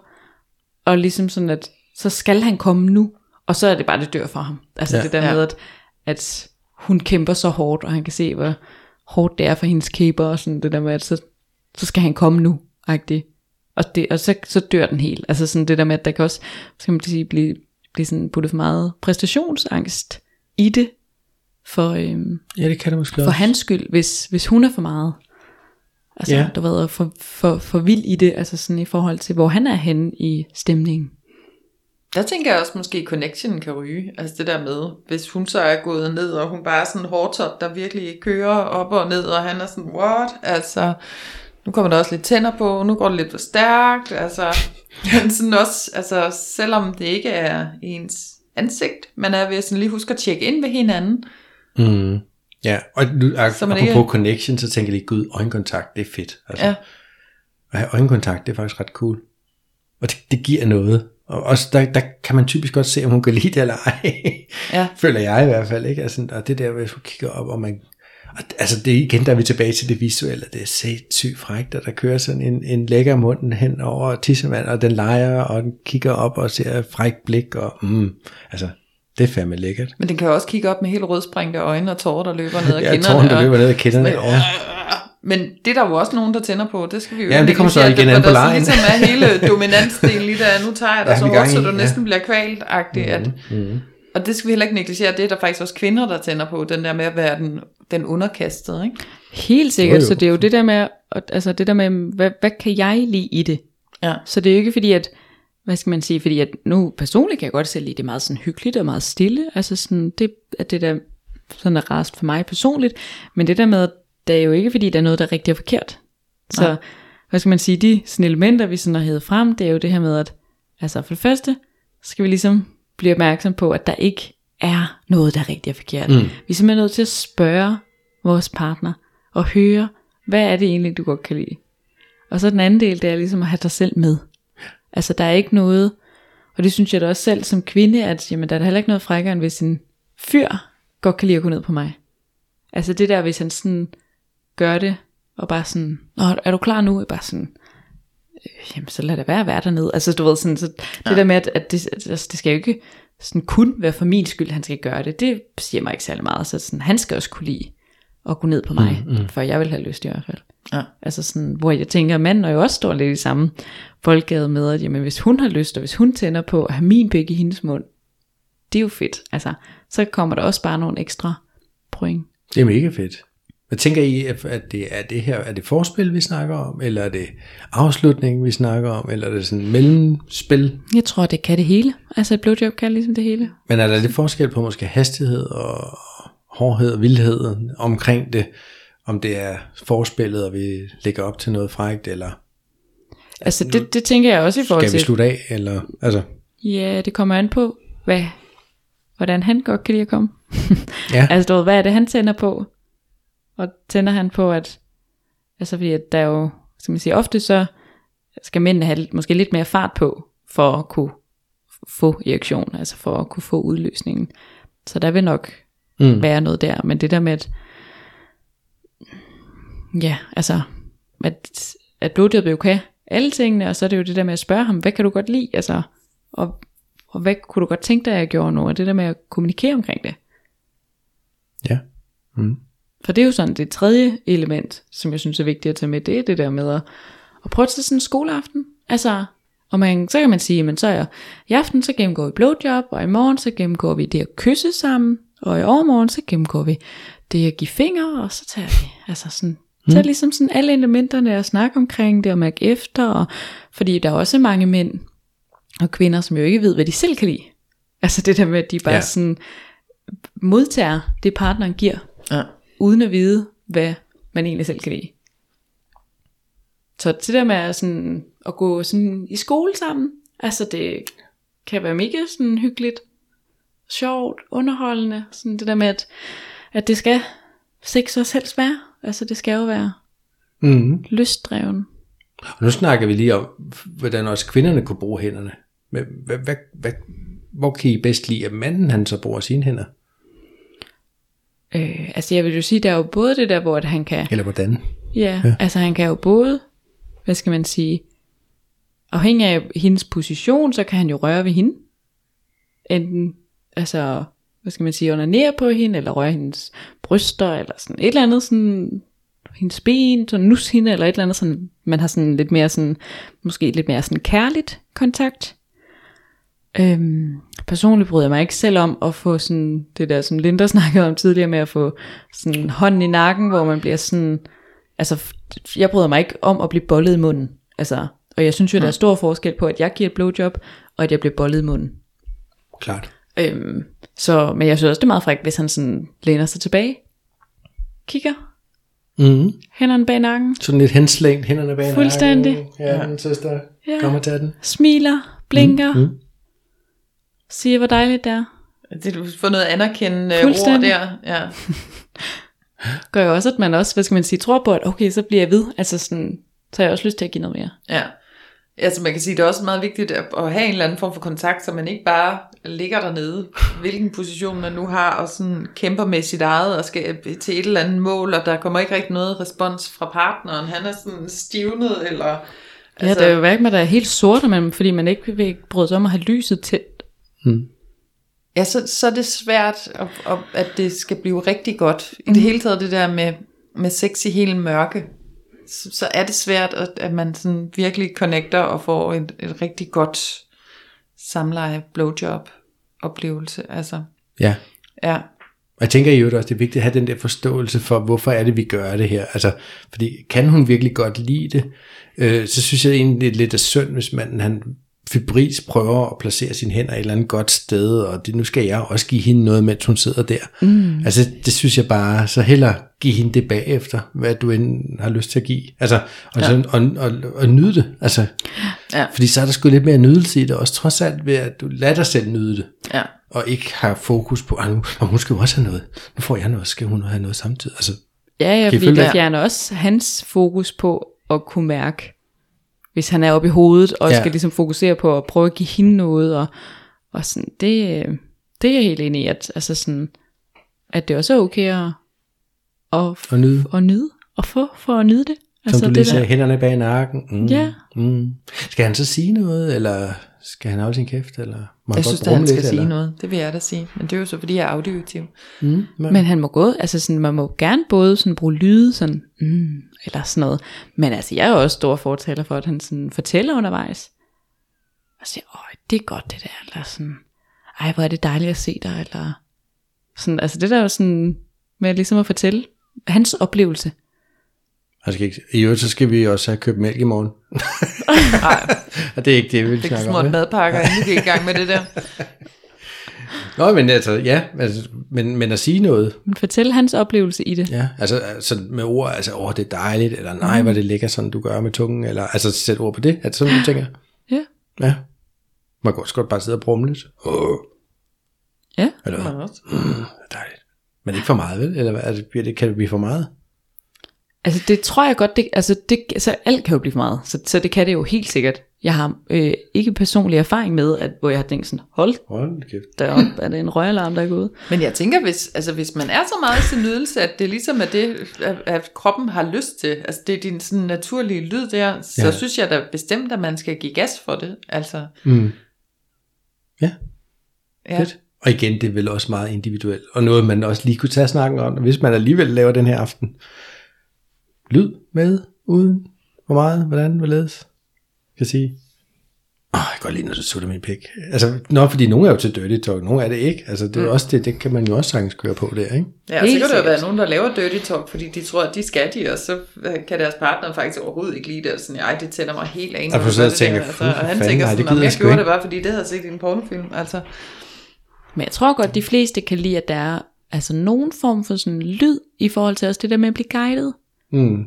og ligesom sådan, at så skal han komme nu, og så er det bare, det dør for ham. Altså Ja. ja. det der Ja. med, at, at hun kæmper så hårdt, og han kan se, hvor hårdt det er for hendes kæber, og sådan det der med, at så, så skal han komme nu, agtigt. Og, det, og så, så dør den helt. Altså sådan det der med, at der kan også, skal man sige, blive, blive sådan puttet for meget præstationsangst i det, for, øhm, ja, det kan det måske for hans skyld, hvis, hvis hun er for meget. Altså, ja. du ved, for, for, for vild i det, altså sådan i forhold til, hvor han er henne i stemningen. Der tænker jeg også, måske connection kan ryge. Altså det der med, hvis hun så er gået ned, og hun bare er sådan hårdtop, der virkelig kører op og ned, og han er sådan, what? Altså, nu kommer der også lidt tænder på, nu går det lidt for stærkt. Altså, sådan også, altså, selvom det ikke er ens ansigt, man er ved sådan lige huske at tjekke ind ved hinanden. Mm. Ja, og nu, Så man apropos ikke- connection, så tænker jeg lige, gud, øjenkontakt, det er fedt. Altså, Ja. At have øjenkontakt, det er faktisk ret cool. Og det, det giver noget. Og også der, der kan man typisk godt se, om hun kan lide det eller ej. Ja. Føler jeg i hvert fald, ikke? Altså, og det der, hvis hun kigger op, og man... Og, altså, det igen, der er vi tilbage til det visuelle. Det er sindssygt frækt, at der kører sådan en, en lækker munden hen over tissemand, og den leger, og den kigger op og ser et frækt blik, og mm, altså, det er fandme lækkert. Men den kan jo også kigge op med helt rødsprængte øjne og tårer, der løber ned ad Ja, kinderne. tårn, der og- løber ned ad kinderne. Og, Men det er der jo også nogen, der tænder på. Det skal vi jo Ja, men det kommer så igen an på der lejen. Ligesom er hele dominansdelen i det, nu tager jeg dig Ja, så hårdt, så du ja. næsten bliver kvalt agtigt at, mm, Og det skal vi heller ikke negligere. Det er der faktisk også kvinder, der tænder på. Den der med at være den, den underkastede. Ikke? Helt sikkert, Jo, jo. så det er jo det der med, at- altså det der med, hvad, hvad kan jeg lide i det? Ja. Så det er jo ikke fordi, at, hvad skal man sige, fordi at nu personligt kan jeg godt selv lide, det er meget sådan hyggeligt og meget stille, altså sådan, det, at det der sådan er rest for mig personligt, men det der med, det er jo ikke fordi, der er noget, der er rigtigt og forkert. Så, Nej. hvad skal man sige, de sådan elementer, vi sådan har hævet frem, det er jo det her med, at, altså for det første, skal vi ligesom blive opmærksom på, at der ikke er noget, der er rigtigt og forkert. Mm. Vi er simpelthen nødt til at spørge vores partner, og høre, hvad er det egentlig, du godt kan lide. Og så den anden del, det er ligesom at have dig selv med. Altså der er ikke noget, og det synes jeg da også selv som kvinde, at jamen, der er da heller ikke noget frækkere, end hvis en fyr godt kan lide at gå ned på mig. Altså det der, hvis han sådan gør det, og bare sådan, Nå, er du klar nu? Jeg bare sådan, øh, jamen så lad det være at være dernede. Altså du ved sådan, så det der med, at, at det, altså, det skal jo ikke sådan kun være for min skyld, han skal gøre det, det siger mig ikke særlig meget. Så sådan, han skal også kunne lide at gå ned på mig, mm, mm. for jeg vil have lyst i hvert fald. Ja. Altså sådan, hvor jeg tænker, at manden er jo også står lidt i samme boldgade med, at jamen, hvis hun har lyst, og hvis hun tænder på at have min pik i hendes mund, det er jo fedt. Altså, så kommer der også bare nogle ekstra point. Det er mega fedt. Hvad tænker I, at det er det her, er det forspil, vi snakker om, eller er det afslutning, vi snakker om, eller er det sådan mellemspil? Jeg tror, det kan det hele. Altså et blowjob kan ligesom det hele. Men er der lidt forskel på måske hastighed og hårdhed og vildhed omkring det, om det er forspillet, og vi lægger op til noget frægt, eller Altså det, det tænker jeg også i forhold skal vi til, slutte af, eller, altså, ja, det kommer an på, hvad, hvordan han godt kan lide at komme. ja, Altså du ved, hvad er det han tænder på? Og tænder han på, at, altså fordi at der er jo, skal man sige, ofte så skal mændene have måske lidt mere fart på, for at kunne få erektion, altså for at kunne få udløsningen. Så der vil nok Mm. være noget der, men det der med, at, ja, altså, at, at blodjobbet jo kan alle tingene, og så er det jo det der med at spørge ham, hvad kan du godt lide, altså, og, og hvad kunne du godt tænke dig, at jeg gjorde nu, og det der med at kommunikere omkring det. ja. Mm. For det er jo sådan det tredje element, som jeg synes er vigtigt at tage med, det er det der med at, at prøve tage sådan en skoleaften. Altså, og man, så kan man sige, men så er i aften så gennemgår vi blowjob, og i morgen så gennemgår vi det at kysse sammen, og i overmorgen så gennemgår vi det at give fingre, og så tager vi, altså sådan, så er ligesom sådan alle elementerne at snakke omkring det, og mærke efter, og, fordi der er også mange mænd og kvinder, som jo ikke ved, hvad de selv kan lide. Altså det der med, at de bare ja. sådan modtager det partneren giver, Ja. Uden at vide, hvad man egentlig selv kan lide. Så det der med at, sådan, at gå sådan i skole sammen, altså det kan være mega sådan hyggeligt, sjovt, underholdende, sådan det der med, at, at det skal sex også helst være, altså det skal jo være Mm. lystdreven. Og nu snakker vi lige om, hvordan også kvinderne kunne bruge hænderne. Men hvad, hvad, hvad, hvor kan I bedst lide, at manden han så bruger sine hænder? Øh, altså jeg vil jo sige, der er jo både det der, hvor at han kan Eller hvordan? Ja, ja, altså han kan jo både, hvad skal man sige, afhængig af hendes position, så kan han jo røre ved hende. Enten, altså, hvad skal man sige, onanere på hende, eller røre hendes bryster, eller sådan et eller andet, sådan, hendes ben, så nus hende, eller et eller andet, sådan, man har sådan lidt mere sådan, måske lidt mere sådan kærligt kontakt. Øhm, personligt bryder jeg mig ikke selv om at få sådan det der, som Linda snakkede om tidligere med at få sådan hånden i nakken, hvor man bliver sådan, altså jeg bryder mig ikke om at blive bollet i munden. Altså, og jeg synes jo, der er stor forskel på, at jeg giver et blowjob, og at jeg bliver bollet i munden. Klart. Øhm, så, men jeg synes også, det er meget frækt, hvis han sådan læner sig tilbage, kigger, Mm. hænderne bag nakken, Sådan lidt henslængt, hænderne bag Fuldstændig. nakken. Ja, min søster. Ja. Kom og tag den. smiler, blinker, Mm, mm. Siger, hvor dejligt det er. Det du får noget anerkendende ord der. Ja. Gør jo også, at man også, hvad skal man sige, tror på, at okay, så bliver jeg ved. Altså sådan, så har jeg også lyst til at give noget mere. Ja. Altså man kan sige, det er også meget vigtigt at, have en eller anden form for kontakt, så man ikke bare ligger dernede, hvilken position man nu har, og sådan kæmper med sit eget, og skal til et eller andet mål, og der kommer ikke rigtig noget respons fra partneren. Han er sådan stivnet, eller... Altså, ja, der er jo hverken, der er helt sort, men fordi man ikke vil bryde sig om at have lyset tændt. Ja, så, så er det svært, at, at, det skal blive rigtig godt. I det hele taget det der med, med sex i hele mørke, så, så er det svært, at, at man sådan virkelig connecter og får et, et rigtig godt samleje, blowjob oplevelse. Altså, Ja. ja. Og jeg tænker i øvrigt også, det er vigtigt at have den der forståelse for, hvorfor er det, vi gør det her. Altså, fordi kan hun virkelig godt lide det, øh, så synes jeg egentlig, det er lidt af synd, hvis man han fibris prøver at placere sine hænder et eller andet godt sted, og det, nu skal jeg også give hende noget, mens hun sidder der. Mm. Altså, det synes jeg bare, så heller give hende det bagefter, hvad du end har lyst til at give. Altså, og, ja. sådan, og, og, og nyde det. Altså, Ja. Fordi så er der sgu lidt mere nydelse i det, også trods alt ved, at du lader dig selv nyde det ja. og ikke har fokus på, at nu, og hun skal jo også have noget. Nu får jeg noget, skal hun have noget samtidig. Altså, Ja, ja, fordi det? fjerner også hans fokus på at kunne mærke, hvis han er oppe i hovedet, og Ja. skal ligesom fokusere på at prøve at give hende noget, og, og sådan, det, det er jeg helt enig i, at, altså sådan, at det også er okay at, at, og nyde, at nyde, og få for at nyde det. Som Altså du lige det sagde, der, hænderne bag nakken. Mm, Ja. Mm. Skal han så sige noget, eller skal han holde sin kæft, eller må Jeg han synes, godt at han brumme skal lidt, sige eller? noget. Det vil jeg da sige. Men det er jo så, fordi jeg er audioaktiv. Mm, men, men han må gå, altså sådan, man må gerne både sådan bruge lyde, sådan, mm, eller sådan noget, men altså, jeg er jo også stor fortaler for, at han sådan fortæller undervejs, og siger, åh, det er godt det der, eller sådan, ej, hvor er det dejligt at se dig, eller sådan, altså det der er jo sådan, med ligesom at fortælle hans oplevelse. Jeg skal ikke, I øvrigt, så skal vi også have købt mælk i morgen. Nej, Og det er ikke det, vi vil det er snakke om. små ja. madpakker, inden vi gik i gang med det der. Nå, men altså, ja, altså, men, men at sige noget, Men fortælle hans oplevelse i det. ja, altså, altså med ord, altså, åh, det er dejligt, eller nej, hvor det ligger sådan, du gør med tungen, eller altså, sæt ord på det, at sådan nogle ting er. Ja. Ja. Man kan også godt bare sidde og brumme lidt. Åh, Ja. eller hvad? Man også. Mm, det er dejligt. Men ikke for meget, vel? Eller hvad? Er det, bliver det, kan det blive for meget? Altså det tror jeg godt, det, altså, det, altså alt kan jo blive for meget, så, så det kan det jo helt sikkert. Jeg har øh, ikke personlig erfaring med, at, hvor jeg har tænkt sådan, hold Hold kæft. derop, er det en røgalarm, der er gået? Men jeg tænker, hvis, altså, hvis man er så meget til nydelse, at det ligesom er det, at, at kroppen har lyst til, altså det er din sådan naturlige lyd der, så ja. synes jeg da bestemt, at man skal give gas for det. Altså, Mm. Ja, ja. fedt. Og igen, det er vel også meget individuelt, og noget, man også lige kunne tage snakken om, hvis man alligevel laver den her aften. Lyd med, uden, hvor meget, hvordan, hvorledes, kan jeg sige. Åh, jeg kan godt lide, når du sutter min pik. Altså, nå, fordi nogle er jo til dirty talk, nogle er det ikke. Altså, det er mm. også det, det kan man jo også sagtens køre på der, ikke? Ja, og så kan der jo være nogen, der laver dirty talk, fordi de tror, at de skal de, og så øh, kan deres partner faktisk overhovedet ikke lide det, og sådan, ej, det tænder mig helt af. Og og det der." tænker, altså, "Fy og han fanden, tænker nej, det sådan, gider om jeg gjorde ikke." det bare, fordi det havde jeg set i en pornofilm, altså. Men jeg tror godt, de fleste kan lide, at der er altså nogen form for sådan lyd i forhold til også det der med at blive guidet. Mm.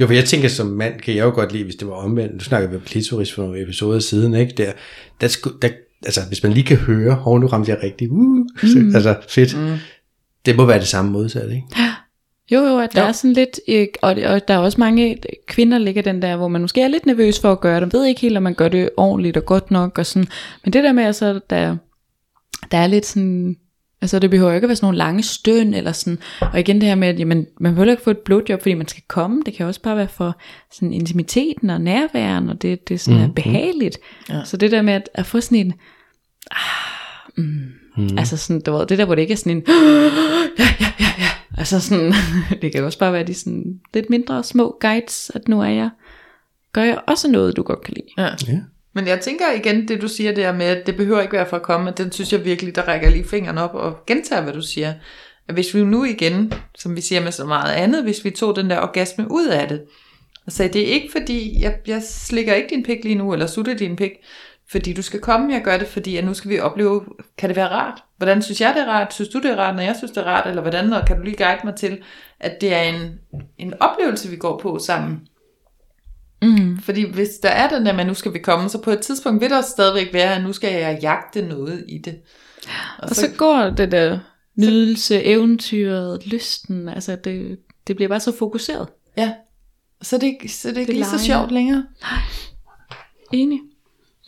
Jo, for jeg tænker som mand, kan jeg jo godt lide, hvis det var omvendt. Nu snakker vi om klitoris for nogle episoder siden, ikke? Der, der, sku, der, altså, hvis man lige kan høre, hov, nu ramte jeg rigtig, uh, mm. altså fedt. Mm. Det må være det samme modsat, ikke? Jo, jo, at der Jo. er sådan lidt, og, og der er også mange kvinder, ligger den der, hvor man måske er lidt nervøs for at gøre det, ved ikke helt, om man gør det ordentligt og godt nok, og sådan, men det der med, altså, der, der er lidt sådan, altså det behøver ikke at være sådan nogle lange støn, eller sådan, og igen det her med, at jamen, man behøver ikke få et blowjob, fordi man skal komme, det kan også bare være for sådan intimiteten og nærværen, og det, det sådan mm, er behageligt, ja. så det der med at, at få sådan en, ah, mm, mm. altså sådan, du ved, det der, hvor det ikke er sådan en, ja, ja, ja, ja, altså sådan, det kan også bare være de sådan lidt mindre små guides, at nu er jeg, gør jeg også noget, du godt kan lide. Ja. Ja. Men jeg tænker igen, det du siger der med, at det behøver ikke være for at komme, den synes jeg virkelig, der rækker lige fingeren op og gentager, hvad du siger. At hvis vi nu igen, som vi siger med så meget andet, hvis vi tog den der orgasme ud af det, og sagde, det er ikke fordi, jeg, jeg slikker ikke din pik lige nu, eller sutter din pik, fordi du skal komme, jeg gør det, fordi at nu skal vi opleve, kan det være rart? Hvordan synes jeg, det er rart? Synes du, det er rart, når jeg synes, det er rart? Eller hvordan, og kan du lige guide mig til, at det er en, en oplevelse, vi går på sammen? Mm. Fordi hvis der er den der, men nu skal vi komme, så på et tidspunkt vil der stadigvæk være, at nu skal jeg jagte noget i det. Og, Og så går det der nydelse, eventyret, lysten, altså det, det bliver bare så fokuseret. ja, så er det, ikke- så er det ikke Det lige så leger. sjovt længere. Enig.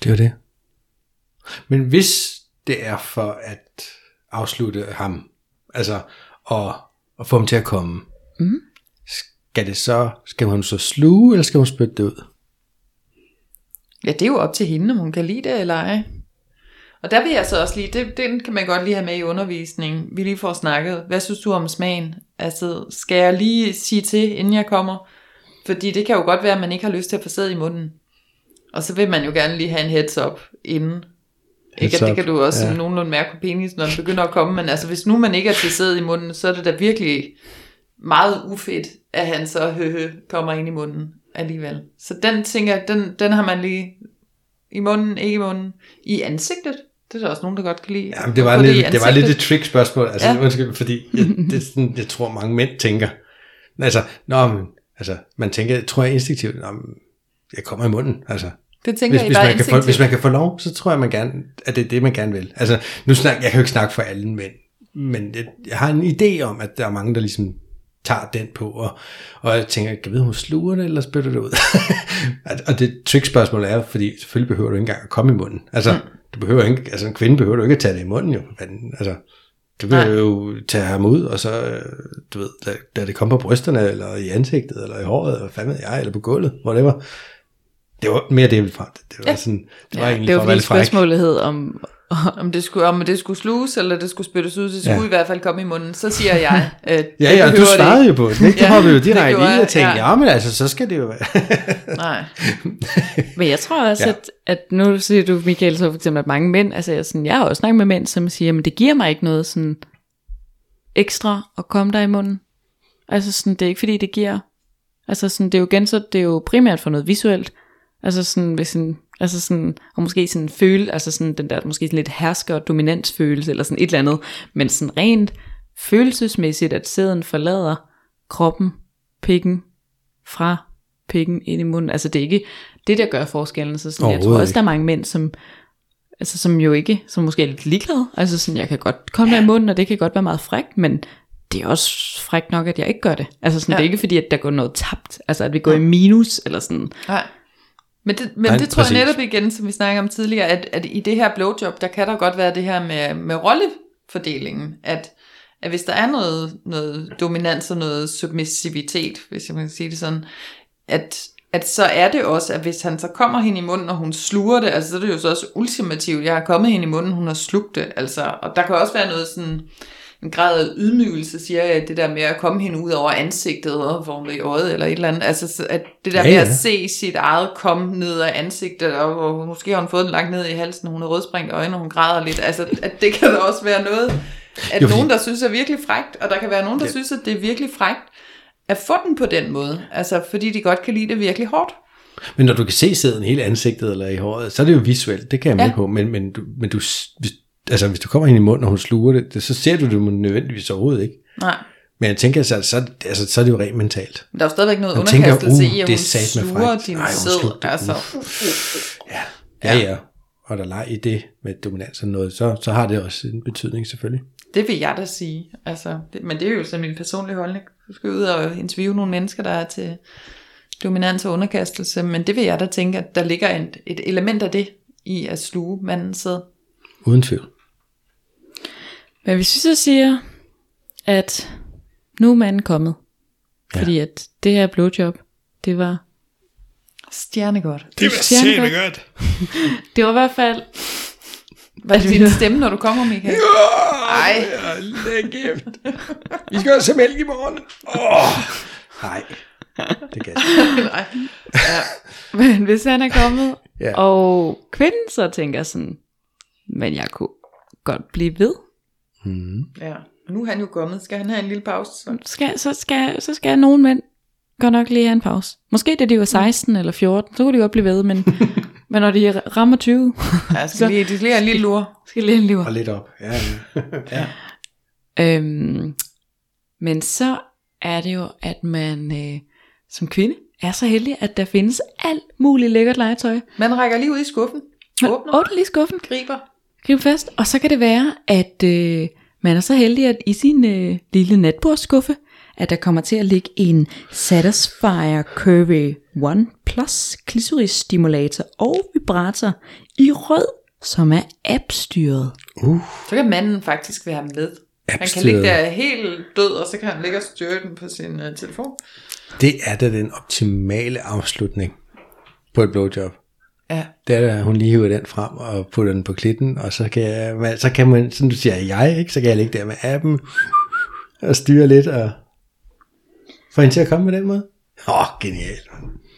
Det var det. Men hvis det er for at afslutte ham, altså og, og få ham til at komme, Mm. Skal det så, skal hun så sluge, eller skal hun spytte det ud? Ja, det er jo op til hende, om hun kan lide det eller ej. Og der vil jeg så også lige, det, den kan man godt lige have med i undervisning. Vi lige får snakket. Hvad synes du om smagen? Altså, skal jeg lige sige til, inden jeg kommer? Fordi det kan jo godt være, at man ikke har lyst til at få sæd i munden. Og så vil man jo gerne lige have en heads up inden. Ikke, Heads at det kan du også ja. nogenlunde mærke på penis, når den begynder at komme. Men altså, hvis nu man ikke er til sæd i munden, så er det da virkelig meget ufedt, at han så høhø kommer ind i munden alligevel. Så den tænker jeg, den, den har man lige i munden, ikke i munden, i ansigtet. Det er der også nogen, der godt kan lide. Jamen, det var, lidt, i det var lidt et trick spørgsmål, altså ja. Undskyld, fordi jeg, det er sådan, jeg tror mange mænd tænker, altså, nå, men, altså, man tænker, tror jeg instinktivt, nå, men, jeg kommer i munden, altså, Det tænker hvis, jeg hvis, bare man kan få, instinktivt. hvis man kan få lov, så tror jeg, man gerne, at det er det, man gerne vil. Altså, nu snak, jeg kan jo ikke snakke for alle mænd, men jeg, jeg har en idé om, at der er mange, der ligesom tager den på, og, og jeg tænker, kan jeg vide, hun sluger det, eller spytter det ud? Og det trickspørgsmål er, fordi selvfølgelig behøver du ikke engang at komme i munden. Altså, Mm. du behøver ikke, altså en kvinde behøver du ikke at tage det i munden, jo. Men, altså, du Nej. jo tage ham ud, og så, du ved, da, da det kom på brysterne, eller i ansigtet, eller i håret, eller hvad fanden jeg, eller på gulvet, whatever. Det var mere det, jeg ville frem. Det var Ja. sådan, det var Ja, egentlig det for var fordi spørgsmålet om, Om det skulle, om det skulle sluges, eller det skulle spyttes ud, det skulle Ja. i hvert fald komme i munden. Så siger jeg, øh, det Ja, ja, du det svarede ikke. jo på det. Ikke? Du Ja, hoppede jo det direkte gjorde i og tænkte, ja. ja, men altså, så skal det jo være. Nej. Men jeg tror også, Ja. at, at nu siger du, Michael, så for eksempel, at mange mænd, altså jeg, sådan, jeg har også snakket med mænd, som siger, men det giver mig ikke noget sådan ekstra at komme der i munden. Altså sådan, det er ikke fordi, det giver, altså sådan, det er jo igen, så det er jo primært for noget visuelt. Altså sådan, hvis en, altså sådan, og måske sådan føle, altså sådan den der, måske sådan lidt hersker og dominansfølelse, eller sådan et eller andet, men sådan rent følelsesmæssigt, at sæden forlader kroppen, pikken, fra pikken ind i munden. Altså det er ikke det, der gør forskellen. Så sådan, jeg tror også, der er mange mænd, som, altså, som jo ikke, som måske er lidt ligeglade. Altså sådan, jeg kan godt komme der i munden, og det kan godt være meget frækt, men det er også frækt nok, at jeg ikke gør det. Altså sådan, Ja. ja. det er ikke fordi, at der går noget tabt. Altså at vi går i minus, eller sådan. Nej. Men det, men Nej, det tror præcis. jeg netop igen, som vi snakker om tidligere, at, at i det her blowjob, der kan der godt være det her med, med rollefordelingen, at, at hvis der er noget, noget dominans og noget submissivitet, hvis jeg må sige det sådan, at, at så er det også, at hvis han så kommer hende i munden, og hun sluger det, altså så er det jo så også ultimativt, jeg har kommet hende i munden, hun har slugt det, altså, og der kan også være noget sådan, en grad af ydmygelse, siger jeg, det der med at komme hende ud over ansigtet, og er i øjet, eller et eller andet, altså så at det der Ja, med ja. at se sit eget komme ned af ansigtet, og, og måske har hun fået den langt ned i halsen, hun har rødspringt øjne, og hun græder lidt, altså at det kan da også være noget, at Jo, nogen, der synes er virkelig frægt, og der kan være nogen, der Ja. synes, at det er virkelig frægt, at få den på den måde, altså fordi de godt kan lide det virkelig hårdt. Men når du kan se sæden hele ansigtet eller i håret, så er det jo visuelt, det kan jeg med Ja. på, men, men, du, men du, hvis, altså, hvis du kommer ind i munden, og hun sluger det, det, så ser du det nødvendigvis overhovedet ikke. Nej, Men jeg tænker, så, så, altså, så er det jo rent mentalt. men der er jo stadigvæk noget Man tænker, underkastelse uh, i, at det hun sluger din Ej, sæd, altså. Ja, ja. Og der leg i det med dominans og noget, så, så har det også en betydning selvfølgelig. Det vil jeg da sige. Altså, det, men det er jo så min personlige holdning. Du skal ud og interviewe nogle mennesker, der er til dominans og underkastelse, men det vil jeg da tænke, at der ligger et, et element af det i at sluge manden sæd. Uden tvivl. Men hvis vi så siger, at nu er manden kommet, Ja. fordi at det her blowjob, det var, Stjernegodt. det var stjernegodt. godt. Det var i hvert fald, Hvad er din stemme, når du kommer, Michael? Ej. Lækkert. Vi skal også have mælk i morgen. Oh. Nej, det kan jeg ikke. Nej. Ja. men hvis han er kommet, ja. og kvinden så tænker sådan, men jeg kunne godt blive ved, ja. Nu er han jo kommet. Skal han have en lille pause? Så? skal, så, skal, så skal nogle mænd godt nok lige have en pause. Måske da de var 16 eller 14, så kunne de godt blive ved, men, men når de rammer 20, Ja, skal lige, de skal lige have en lille lur. skal lige have en liv. Og lidt op. Ja, ja. ja. Øhm, men så er det jo, at man øh, som kvinde er så heldig, at der findes alt muligt lækkert legetøj. Man rækker lige ud i skuffen. Man Åbner. åbner lige skuffen, Griber. Grib fast, og så kan det være, at øh, man er så heldig, at i sin øh, lille natbordsskuffe, at der kommer til at ligge en Satisfyer Curvy One Plus klitoris stimulator og vibrator i rød, som er appstyret. Uh, Så kan manden faktisk være med. Han kan ligge der helt død, og så kan han ligge og styre den på sin uh, telefon. det er da den optimale afslutning på et blowjob. Ja. Det er da, hun lige hiver den frem og putter den på klitten, og så kan, jeg, så kan man, sådan du siger jeg, ikke? så kan jeg ligge der med appen og styre lidt og få hende til at komme med den måde. Åh, oh, genialt.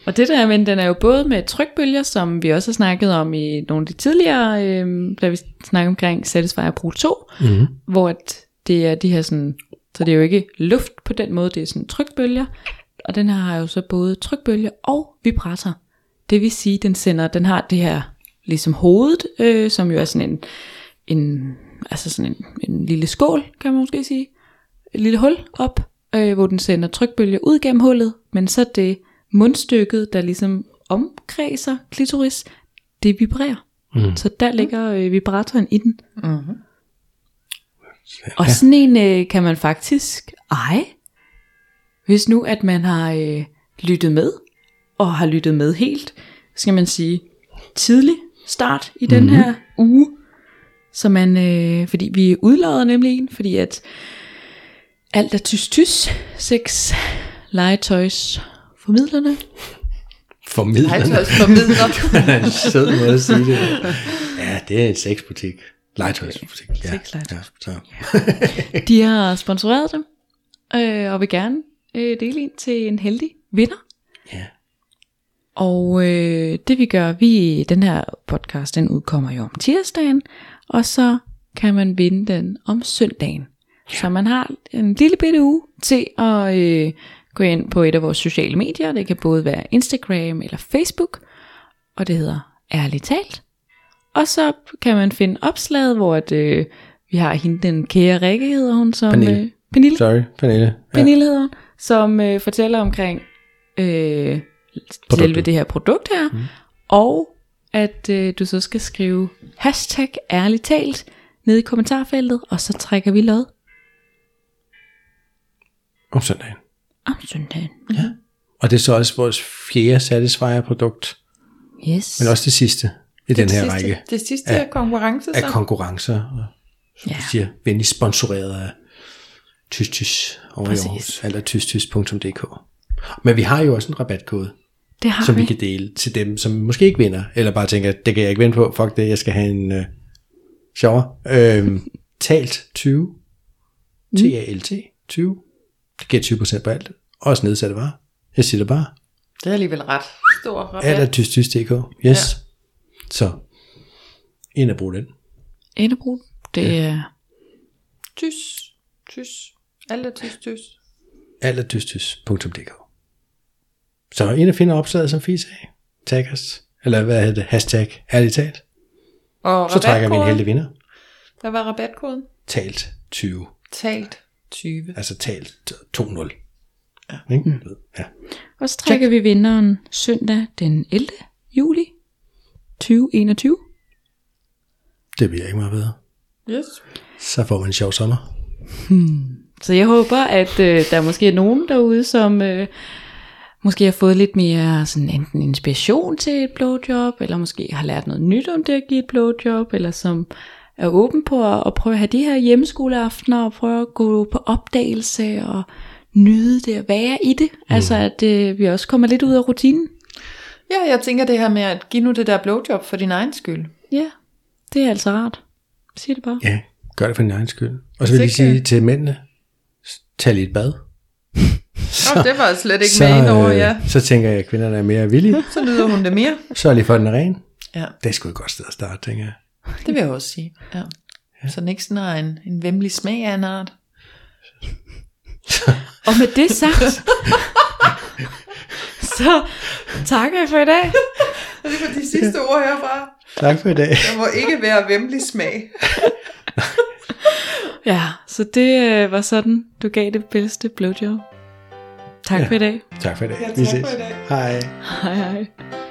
Og det der, men den er jo både med trykbølger, som vi også har snakket om i nogle af de tidligere, øh, da vi snakkede omkring Satisfyer Pro 2, Mm-hmm. hvor at det er de her sådan, så det er jo ikke luft på den måde, det er sådan trykbølger, og den her har jo så både trykbølger og vibrator. Det vil sige, den sender, den har det her ligesom hovedet, øh, som jo er sådan en, en altså sådan en, en lille skål, kan man måske sige, et lille hul op, øh, hvor den sender trykbølger ud gennem hullet, men så det mundstykket, der ligesom omkredser klitoris, det vibrerer. Mm. Så der ligger øh, vibratoren i den. Mm-hmm. Og sådan en øh, kan man faktisk eje, hvis nu at man har øh, lyttet med, og har lyttet med helt, skal man sige, tidlig start i den Mhm. her uge. Så man, øh, fordi vi udlader nemlig en, fordi at alt er tys-tys, sex, legetøjs, formidlerne. Formidlende. Legetøjsformidler. en sød måde at sige det. Ja, det er en sexbutik. Legetøjsbutik. Ja. Seks legetøjsbutik. Ja, så. De har sponsoreret dem, øh, og vil gerne øh, dele en til en heldig vinder. ja. Og øh, det vi gør, vi den her podcast, den udkommer jo om tirsdagen, og så kan man vinde den om søndagen. Ja. Så man har en lille bitte uge til at øh, gå ind på et af vores sociale medier. Det kan både være Instagram eller Facebook, og det hedder Ærligt Talt. Og så kan man finde opslaget, hvor at, øh, vi har hende, den kære Rikke hedder hun, som... Pernille. Øh, Pernille. Sorry, Pernille. Ja. Pernille hedder hun, som øh, fortæller omkring øh, selve det her produkt her, mm. og at øh, du så skal skrive hashtag ærligt talt nede i kommentarfeltet, og så trækker vi lod Om søndagen. om søndagen. Og det er så også vores fjerde Satisfyer-produkt, Yes. men også det sidste i den det her sidste, række Det sidste ja. konkurrence, så. af konkurrencer, og som Ja. ja. siger, venligt sponsoreret af Tys Tys over Præcis. i Aarhus, eller tystys.dk. Men vi har jo også en rabatkode, det har som vi. vi kan dele til dem, som måske ikke vinder, eller bare tænker, det kan jeg ikke vinde på, fuck det, jeg skal have en øh, sjovere. Øhm, talt 20, T-A-L-T 20, det giver 20% på alt, også nedsatte varer. Jeg siger det bare. Det er alligevel ret stor rabat. Eller tystys.dk, yes. Ja. Så, ind og brug den. Endebrug. Det er Tys, tys. Alt er tys, tys. Alt er tystys.dk. Så ind og finde opslaget, som Fie sagde. Tag os. Eller hvad hedder det? Hashtag ærligt talt. Og Så trækker vi en heldig vinder. Hvad var rabatkoden? Talt 20. Talt 20. Altså talt 2-0. Ja. Ikke? Mm. ja. Og så trækker vi vinderen søndag den 11. juli 2021. Det bliver ikke meget bedre. Yes. Så får man en sjov sommer. Så jeg håber, at øh, der måske er nogen derude, som øh, måske har fået lidt mere sådan enten inspiration til et blowjob, eller måske har lært noget nyt om det at give et blowjob, eller som er åben på at, at prøve at have de her hjemmeskoleaftener, og prøve at gå på opdagelse og nyde det at være i det. Mm. Altså at øh, vi også kommer lidt ud af rutinen. Ja, jeg tænker det her med at give nu det der blowjob for din egen skyld. Ja, det er altså rart. Sig det bare. Ja, gør det for din egen skyld. Og så vil jeg sige til mændene, tag lige et bad. Så, oh, det var slet ikke med ind over, øh, ja. så tænker jeg, at kvinderne er mere villige. Så nyder hun det mere. Sørg lige for, den er ren. Ja, Det er sgu et godt sted at starte, tænker jeg. det vil jeg også sige. Ja. Så den ikke sådan har en, en vemmelig smag af en art. Og med det sagt, så takker jeg for i dag. Det var de sidste ord herfra. Tak for i dag. Der må ikke være vemmelig smag. Ja, så det øh, var sådan, du gav det bedste blowjob. Tak ja. for i dag. Tak for i dag. Ja, Vi tak ses. for i dag. Hej. Hej hej.